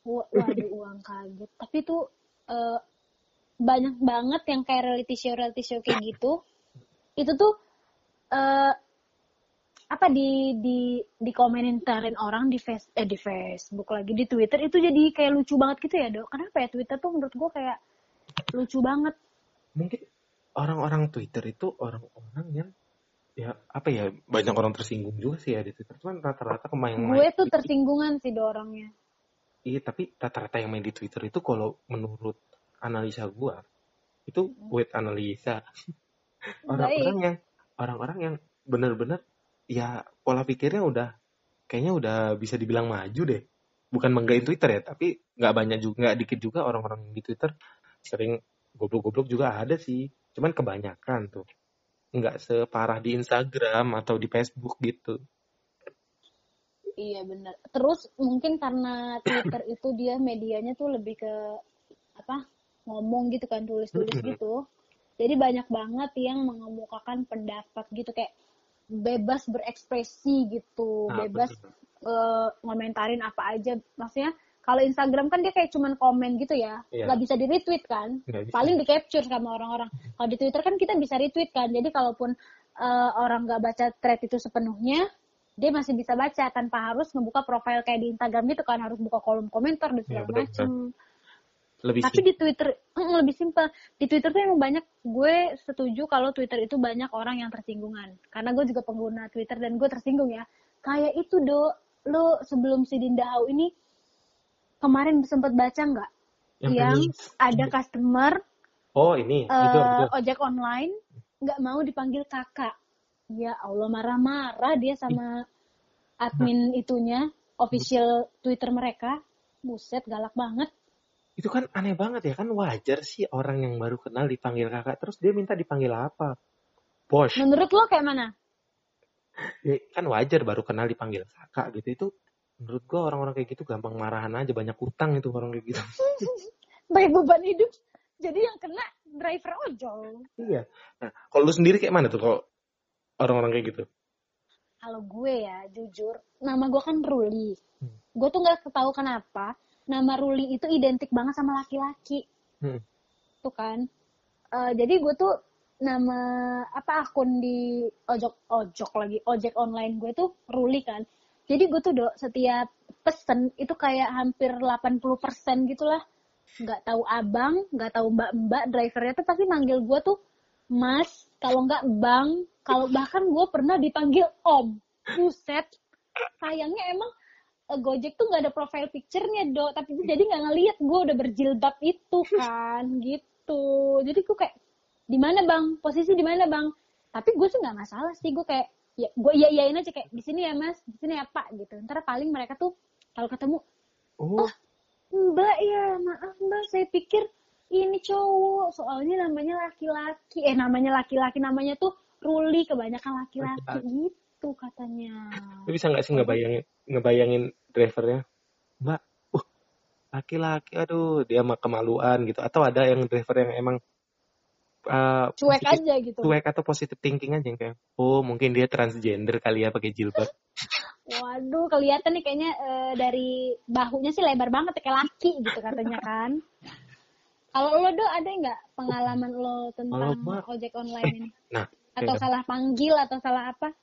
Wa- Waduh, uang kaget. Tapi tuh eh, banyak banget yang kayak reality show reality show kayak gitu. Itu tuh eh apa di di di komentarin orang di face eh di Facebook lagi di Twitter itu jadi kayak lucu banget gitu ya dok. Kenapa ya Twitter tuh menurut gue kayak lucu banget. mungkin orang-orang Twitter itu orang-orang yang ya apa ya banyak orang tersinggung juga sih ya di Twitter cuman rata-rata kemain Gue tuh tersinggungan sih do orangnya. iya tapi rata-rata yang main di Twitter itu kalau menurut analisa gua itu with analisa. [laughs] Orang-orang yang orang-orang yang benar-benar ya pola pikirnya udah kayaknya udah bisa dibilang maju deh. Bukan menggain Twitter ya tapi nggak banyak juga nggak dikit juga orang-orang di Twitter sering goblok-goblok juga ada sih. Cuman kebanyakan tuh. Nggak separah di Instagram atau di Facebook gitu. Iya benar. Terus mungkin karena Twitter [coughs] itu dia medianya tuh lebih ke apa ngomong gitu kan tulis-tulis gitu. Jadi banyak banget yang mengemukakan pendapat gitu kayak bebas berekspresi gitu, Nah, bebas betul. eh, ngomentarin apa aja. Maksudnya kalau Instagram kan dia kayak cuman komen gitu ya, Iya. nggak bisa di retweet kan. Nggak bisa. Paling di capture sama orang-orang. Kalau di Twitter kan kita bisa retweet kan. Jadi kalaupun eh, orang nggak baca thread itu sepenuhnya, dia masih bisa baca tanpa harus membuka profile kayak di Instagram gitu kan harus buka kolom komentar dan Iya, segala betul, macem. Lebih Tapi di Twitter mm, lebih simpel. Di Twitter tuh emang banyak gue setuju kalau Twitter itu banyak orang yang tersinggungan. Karena gue juga pengguna Twitter dan gue tersinggung ya. Kayak itu do, lo sebelum si Dinda Hau ini kemarin sempat baca nggak? Yang Yang, ini- ada customer oh ini eh, itu betul. ojek online nggak mau dipanggil kakak. Ya Allah marah-marah dia sama admin itunya, official Twitter mereka. Buset galak banget. Itu kan aneh banget ya kan wajar sih orang yang baru kenal dipanggil kakak terus dia minta dipanggil apa bos Menurut lo kayak mana? ya, kan wajar baru kenal dipanggil kakak gitu itu menurut gua orang-orang kayak gitu gampang marahan aja banyak utang itu orang kayak gitu [laughs] Banyak beban hidup. Jadi yang kena driver ojol. iya nah kalau lu sendiri kayak mana tuh kalau orang-orang kayak gitu Kalau gue ya, jujur, nama gue kan Ruli. Hmm. Gue tuh nggak tahu kenapa nama Ruli itu identik banget sama laki-laki. Hmm. Tuh kan. Eh, jadi gue tuh nama apa akun di ojok ojok lagi ojek online gue tuh Ruli kan. Jadi gue tuh dok setiap pesen itu kayak hampir 80% gitulah. Nggak tahu abang, nggak tahu mbak-mbak drivernya tuh pasti manggil gue tuh Mas, kalau nggak Bang, kalau bahkan gue pernah dipanggil Om. Buset. Sayangnya emang Gojek tuh nggak ada profile picture-nya, Dok. Tapi jadi nggak ngeliat gue udah berjilbab itu [laughs] kan, gitu. Jadi gue kayak, di mana Bang? Posisi di mana Bang? Tapi gue sih nggak masalah sih. Gue kayak, ya gue iya iyain aja kayak di sini ya Mas, di sini ya Pak gitu. Ntar paling mereka tuh kalau ketemu, oh Mbak ya, maaf Mbak, saya pikir ini cowok, soalnya namanya laki-laki. Eh, namanya laki-laki, namanya tuh Ruli, kebanyakan laki-laki gitu katanya. lu bisa nggak sih ngebayangin ngebayangin drivernya? Mbak uh laki-laki aduh dia mah kemaluan gitu. Atau ada yang driver yang emang uh, cuek positive- aja gitu. cuek atau positive thinking aja yang kayak oh mungkin dia transgender kali ya pakai jilbab. Waduh kelihatan nih kayaknya eh, dari bahunya sih lebar banget kayak laki gitu katanya kan. Kalau lo do ada nggak pengalaman lo tentang gua- ojek online ini? nah atau kayak salah panggil atau salah apa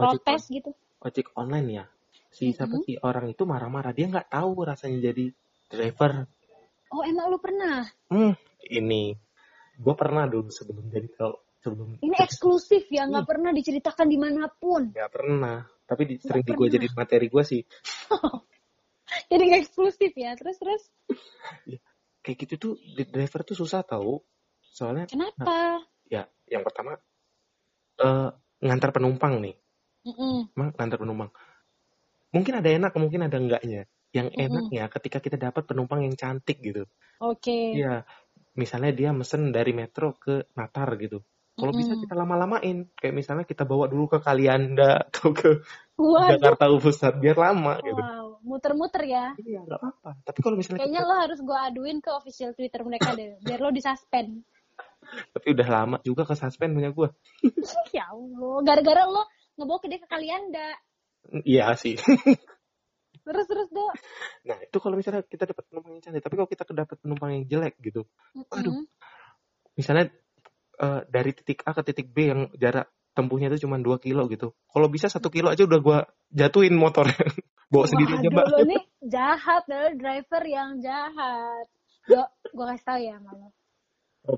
ojek, protes gitu. Ojek online ya? Si siapa sih? Orang itu marah-marah. Dia nggak tahu rasanya jadi driver. Oh emang lo pernah? Hmm ini. Gue pernah dulu sebelum jadi kalau sebelum ini [laughs] eksklusif ya nggak pernah diceritakan di mana pun. Nggak pernah. Tapi di, sering di gue jadi materi gue sih. [laughs] Jadi eksklusif ya? Terus terus? Kayak gitu tuh di driver tuh susah tahu soalnya kenapa? ya yang pertama eh ngantar penumpang nih Mm-mm. ngantar penumpang mungkin ada enak mungkin ada enggaknya yang Mm-mm. enaknya ketika kita dapat penumpang yang cantik gitu oke Iya, misalnya dia mesen dari metro ke Natar gitu. Kalau bisa Mm-mm. kita lama-lamain, kayak misalnya kita bawa dulu ke Kalianda atau ke waduh Jakarta Pusat biar lama gitu. wow muter-muter ya Iya, nggak apa-apa. Tapi kalau misalnya Kayaknya kita, lo harus gue aduin ke official Twitter mereka deh, biar lo disuspend. tapi udah lama juga ke suspend punya gue. [laughs] ya Allah, gara-gara lo ngebawa ke dia ke Kalianda. Iya sih. [laughs] Terus terus do. Nah itu kalau misalnya kita dapat penumpang yang cantik, tapi kalau kita dapat penumpang yang jelek gitu, Aduh. Mm-mm. misalnya eh, dari titik A ke titik B yang jarak tempuhnya itu cuma 2 kilo gitu. Kalau bisa satu kilo aja udah gua jatuhin motornya. [laughs] Bawa sendiri aja, Mbak. Lo nih jahat, lo driver yang jahat. Do, gue kasih tau ya sama lo.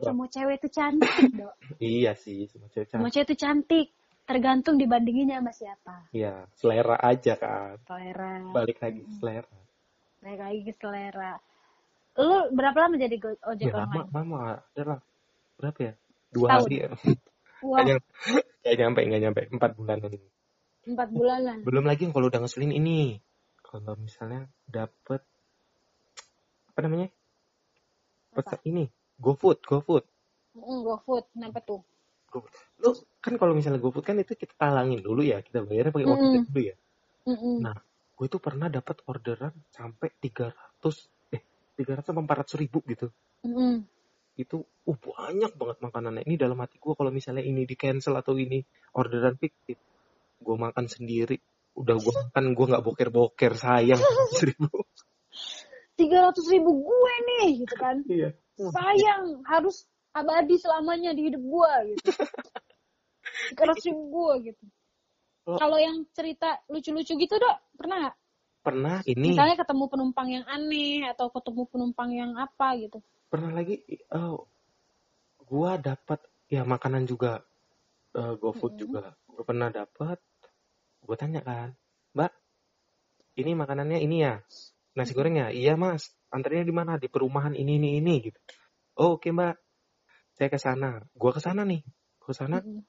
Semua cewek itu cantik, do. [laughs] Iya sih, semua cewek Semua cantik. cewek itu cantik. Tergantung dibandinginnya sama siapa. Iya, selera aja kan. Selera. Balik lagi selera. Naik lagi ke selera. Lo berapa lama jadi ojek Ya lama, online? lama. Adalah berapa ya? Dua Setahun. hari ya. [laughs] Wah, kayak nyampe, nggak nyampe. Empat bulan ini. empat bulanan. Belum lagi kalau udah ngeselin ini. Kalau misalnya dapet apa namanya? Pesan ini, GoFood, GoFood. Mm, GoFood, kenapa tuh? GoFood. Lu kan kalau misalnya GoFood kan itu kita talangin dulu ya, kita bayarnya pakai uang Mm-mm. kita dulu ya. Mm-mm. Nah, gue tuh pernah dapat orderan sampai 300 eh 300 sampai 400 ribu gitu. Mm-mm. Itu uh banyak banget makanannya. Ini dalam hati gue kalau misalnya ini di cancel atau ini orderan fiktif, gue makan sendiri. Udah gue makan gue nggak boker-boker sayang [laughs] 400 ribu. tiga ratus ribu gue nih gitu kan Iya. sayang harus abadi selamanya di hidup gue gitu. Ratus ribu gue gitu. Oh. kalau yang cerita lucu-lucu gitu dok pernah nggak? Pernah ini. Misalnya ketemu penumpang yang aneh atau ketemu penumpang yang apa gitu. Pernah lagi oh, gua dapat ya makanan juga eh, GoFood Mm-mm. juga. Gue pernah dapat gue tanya kan mbak ini makanannya ini ya nasi gorengnya? Iya mas antarnya di mana? Di perumahan ini ini ini gitu. Oh, oke mbak saya ke sana. Gua ke sana nih. Ke sana. Mm-mm.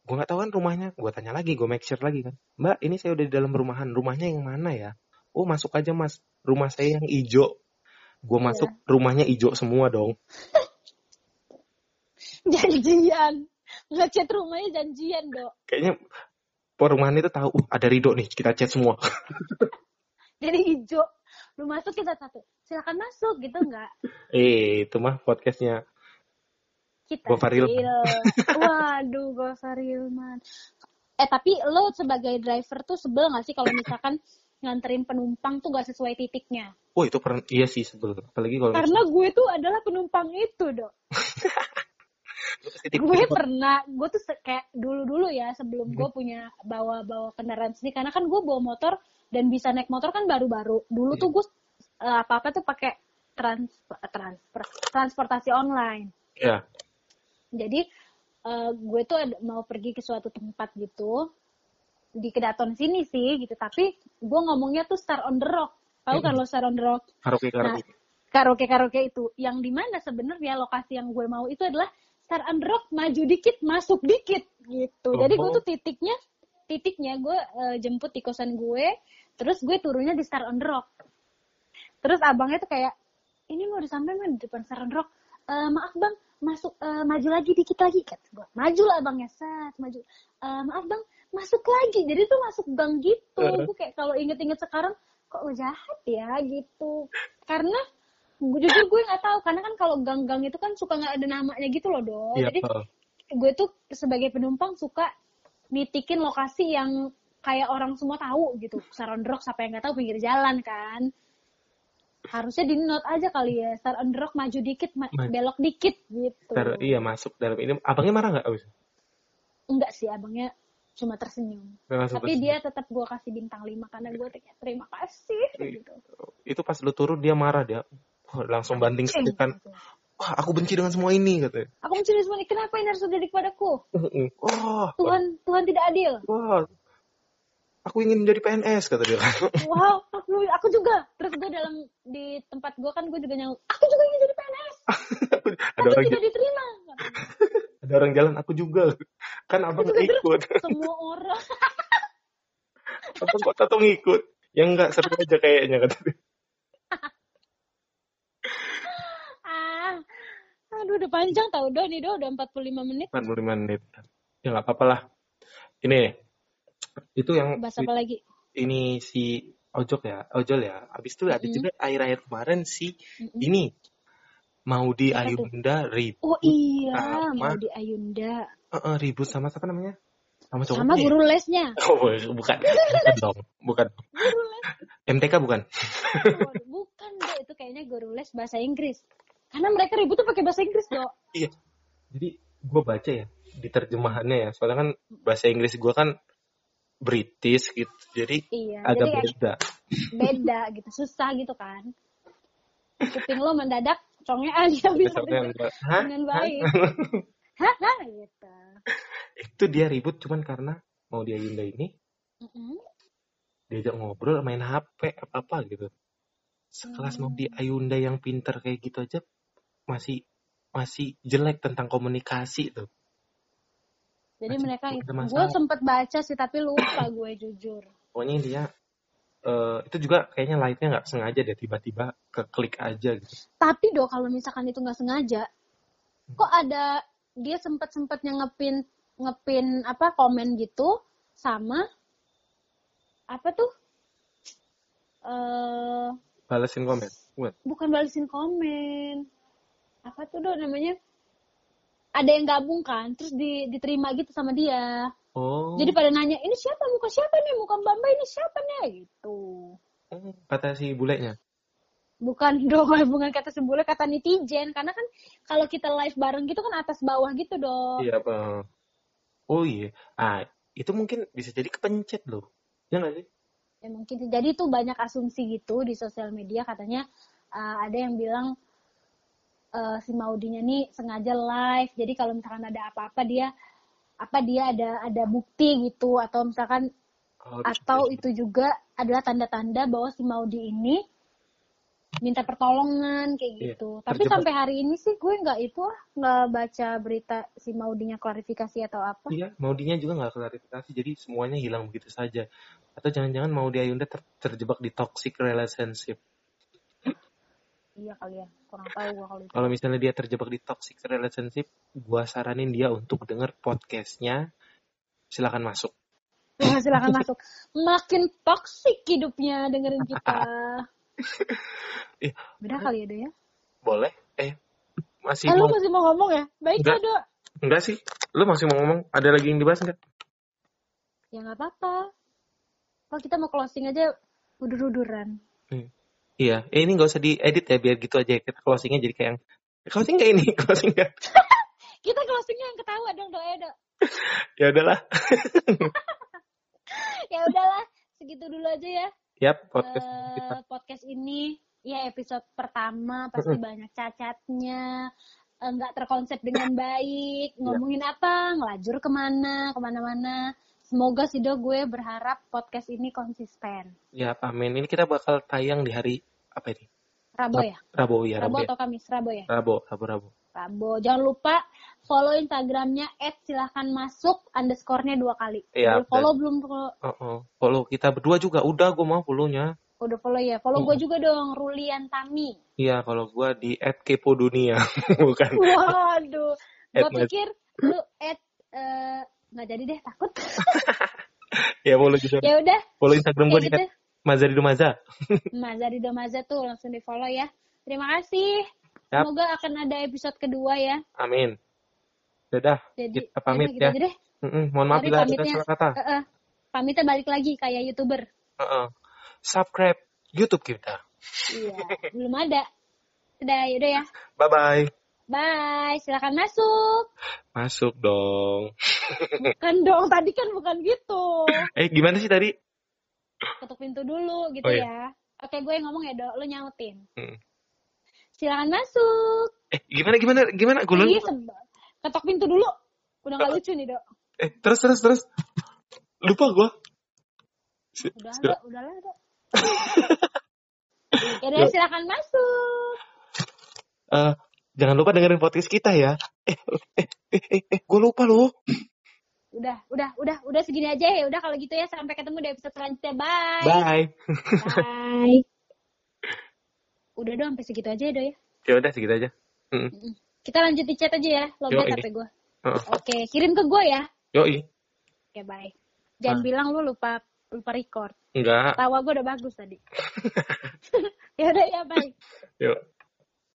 gue nggak tahu kan rumahnya. Gue tanya lagi gue make sure lagi kan. Mbak ini saya udah di dalam perumahan rumahnya yang mana ya? Oh masuk aja mas. Rumah saya yang hijau gue Iya. masuk rumahnya hijau semua dong. [laughs] Janjian. Ngechat rumahnya janjian dok. Kayaknya perumahan itu tahu uh, ada Rido nih. Kita chat semua. [laughs] Jadi hijau lu masuk kita satu. Silakan masuk gitu nggak? [laughs] Eh itu mah podcastnya kita chill. Waduh, Gofar Hilman. Eh tapi lo sebagai driver tuh sebel gak sih kalau misalkan nganterin penumpang tuh gak sesuai titiknya? oh itu pernah iya sih sebel apalagi kalau Karena gue tuh adalah penumpang itu, dok. [laughs] Gue pernah, gue tuh kayak dulu-dulu ya sebelum gue punya bawa-bawa kendaraan sendiri. Karena kan gue bawa motor dan bisa naik motor kan baru-baru. Dulu tuh gue eh, apa-apa tuh pakai trans transfer transportasi online. ya Jadi eh, gue tuh ada, mau pergi ke suatu tempat gitu di kedaton sini sih gitu. Tapi gue ngomongnya tuh Star on the Rock. Tahu kan lo Star on the Rock? karaoke Nah, karaoke karaoke karaoke itu yang di mana sebenarnya lokasi yang gue mau itu adalah Star on the Rock maju dikit masuk dikit gitu. Jadi gue Oh. tuh titiknya titiknya gue eh, jemput di kosan gue, terus gue turunnya di Star on the Rock. Terus abangnya tuh kayak ini mau disampai di depan Star on the Rock. "Eh, maaf bang, masuk eh, maju lagi dikit lagi kata gue. Maju lah abangnya, set maju. "Eh, maaf bang, masuk lagi. Jadi tuh masuk gang gitu. Gue kayak kalau inget-inget sekarang kok jahat ya gitu. Karena jujur gue nggak tahu karena kan kalau gang-gang itu kan suka nggak ada namanya gitu loh dong Iya, jadi gue tuh sebagai penumpang suka nitikin lokasi yang kayak orang semua tahu gitu the Rock siapa yang nggak tahu pinggir jalan kan harusnya di note aja kali ya Star on the Rock maju dikit ma- belok dikit gitu Ntar, iya masuk dalam ini. Abangnya marah nggak? abis? enggak sih abangnya cuma tersenyum Langsung tapi terus- dia tetap gue kasih bintang 5 karena gue kayak terima kasih gitu itu pas lu turun dia marah dia. Langsung banting Eh, setir kan. gitu. Wah, aku benci dengan semua ini katanya. aku mencuri semua ini kenapa ini harus terjadi kepadaku Wah, Tuhan Tuhan tidak adil wah. Aku ingin jadi PNS kata dia. wow aku aku juga terus gue dalam di tempat gue kan gue juga nyaut aku juga ingin jadi PNS [laughs] ada tapi orang tidak diterima [laughs] ada orang jalan aku juga. Kan abang juga ikut. [laughs] semua orang abang kok tato ngikut. Ya enggak seru aja kayaknya kata dia. ah aduh udah panjang tau do nih do udah 45 menit 45 menit. Ya nggak apa-apa lah. Ini itu yang bahas apa lagi ini si ojok ya, ojol ya. Habis itu ada Mm-mm. juga akhir-akhir kemarin si Mm-mm. ini mau di tuh? Ayunda ribut, oh iya Sama. mau di Ayunda Eh, eh, ribut sama siapa namanya? Sama cowoknya. sama guru lesnya [laughs] Oh, bukan. Bukan dong. Bukan. guru les MTK bukan. Waduh, bukan do itu kayaknya guru les bahasa Inggris karena mereka ribut tuh pakai bahasa Inggris do Iya. Jadi gue baca ya di terjemahannya ya. Soalnya kan bahasa Inggris gue kan British gitu. Jadi iya agak jadi beda. beda gitu susah gitu kan kuping lo mendadak congean ya bisa enggak, Hah? dengan Hah? baik [laughs] Hah? gitu Itu dia ribut cuman karena mau di Ayunda ini Mm-mm. diajak ngobrol main HP apa-apa gitu. Sekelas mau di Ayunda yang pinter kayak gitu aja masih masih jelek tentang komunikasi tuh. Jadi Masih mereka itu gue sempet baca sih tapi lupa gue jujur Pokoknya dia eh, itu juga kayaknya lightnya nggak sengaja deh tiba-tiba ke klik aja gitu. tapi do kalau misalkan itu nggak sengaja kok ada dia sempet sempetnya ngepin ngepin apa komen gitu sama apa tuh eh Balesin komen. Buat. bukan balesin komen apa tuh do namanya ada yang gabung kan terus di, diterima gitu sama dia Oh. jadi pada nanya ini siapa muka siapa nih muka mbak ini siapa nih gitu Oh, kata si bulenya. bukan [laughs] dong bukan kata sebule kata netizen karena kan kalau kita live bareng gitu kan atas bawah gitu dong Iya apa? Oh iya. Ah, itu mungkin bisa jadi kepencet loh. Ya nggak sih? ya mungkin jadi tuh banyak asumsi gitu di sosial media katanya uh, ada yang bilang uh, si Maudinya nih sengaja live jadi kalau misalkan ada apa-apa dia apa dia ada ada bukti gitu atau misalkan Oh, atau itu juga adalah tanda-tanda bahwa si Maudi ini minta pertolongan kayak Iya, gitu. Tapi terjebak. sampai hari ini sih gue nggak itu ah, nggak baca berita si Maudinya klarifikasi atau apa. Iya, Maudinya juga nggak klarifikasi, jadi semuanya hilang begitu saja. Atau jangan-jangan Maudi Ayunda ter- terjebak di toxic relationship. Iya kali ya, kurang tahu gue kalau itu. Kalau misalnya dia terjebak di toxic relationship, gua saranin dia untuk denger podcastnya. Silakan masuk. Wah, [laughs] silakan masuk. Makin toksik hidupnya dengerin kita. [laughs] Ih. Beda kali ya, ya? Boleh? Eh, masih Eh, lu mau? masih mau ngomong ya? Baik Enggak. ya, Do. Enggak sih. Lu masih mau ngomong? Ada lagi yang dibahas nggak? Ya nggak apa-apa. Kalau kita mau closing aja udur-uduran. Hmm. Iya, eh, ini nggak usah diedit ya, biar gitu aja. Kita closingnya jadi kayak yang, closing nggak ini? [laughs] Closing nggak? [laughs] Kita closingnya yang ketawa dong, Do. Ya, Do. ya udahlah. [laughs] ya udahlah, segitu dulu aja ya. Yap, podcast Eh, kita. podcast ini ya episode pertama pasti banyak cacatnya eh, nggak terkonsep dengan baik ngomongin apa ngelajur ke mana ke mana-mana semoga sih do gue berharap podcast ini konsisten Ya, amin. Ini kita bakal tayang di hari apa ini? Rabo ya ya, Rabo Rabu. ya. atau Kamis Rabo ya Rabu, Rabu, Rabu. Rabo jangan lupa follow instagramnya at silahkan masuk underscore-nya dua kali Iya, follow belum follow? Oh, oh. Follow kita berdua juga. Udah, gue mau follow-nya. udah follow ya follow gue juga dong Rulian Tami Iya, kalau gua di @kepodunia. [laughs] Bukan. Waduh, [laughs] gue pikir lu at eh, nggak jadi deh takut. [laughs] ya, follow juga. ya udah, Follow Instagram gue di gitu. @mazaridomaza. Mazari Domaza tuh langsung di follow ya. Terima kasih. Yap. Semoga akan ada episode kedua ya. Amin. Dadah. Jadi Kita pamit gitu ya. deh. Mm-mm, mohon maaf bila ada salah kata. Eh, eh. Pamitnya balik lagi kayak youtuber. Heeh. Subscribe YouTube kita. Iya, belum ada. Udah, yaudah ya. Bye bye. Bye, silakan masuk. Masuk dong. [laughs] Bukan dong, tadi kan bukan gitu. Eh gimana sih tadi? Ketuk pintu dulu gitu Oh, iya. ya. Oke, gue yang ngomong ya, Dok. Lu nyautin. Hmm. Silakan masuk. Eh gimana gimana gimana? Gue Ih, lupa. Ketok pintu dulu. Udah gak lucu nih, Dok. Eh terus terus terus. Lupa gue. Udah ada, udah lah, Dok. [laughs] Yaudah, silakan masuk. Eh, jangan lupa dengerin podcast kita ya. Eh, eh, eh, eh, eh gue lupa loh. Udah, udah, udah, udah segini aja ya. Udah kalau gitu ya, sampai ketemu di episode selanjutnya. Bye. Bye. Bye. [laughs] Udah dong, sampai segitu aja ya, Do ya. ya udah segitu aja. Mm. Kita lanjut di chat aja ya, lobet. HP gue. Heeh. Oke, kirim ke gue ya. Yoi. Oke, bye. Jangan Ah. bilang lu lupa lupa record. Enggak. Tawa gue udah bagus tadi. [laughs] [laughs] ya udah ya, bye. Yuk.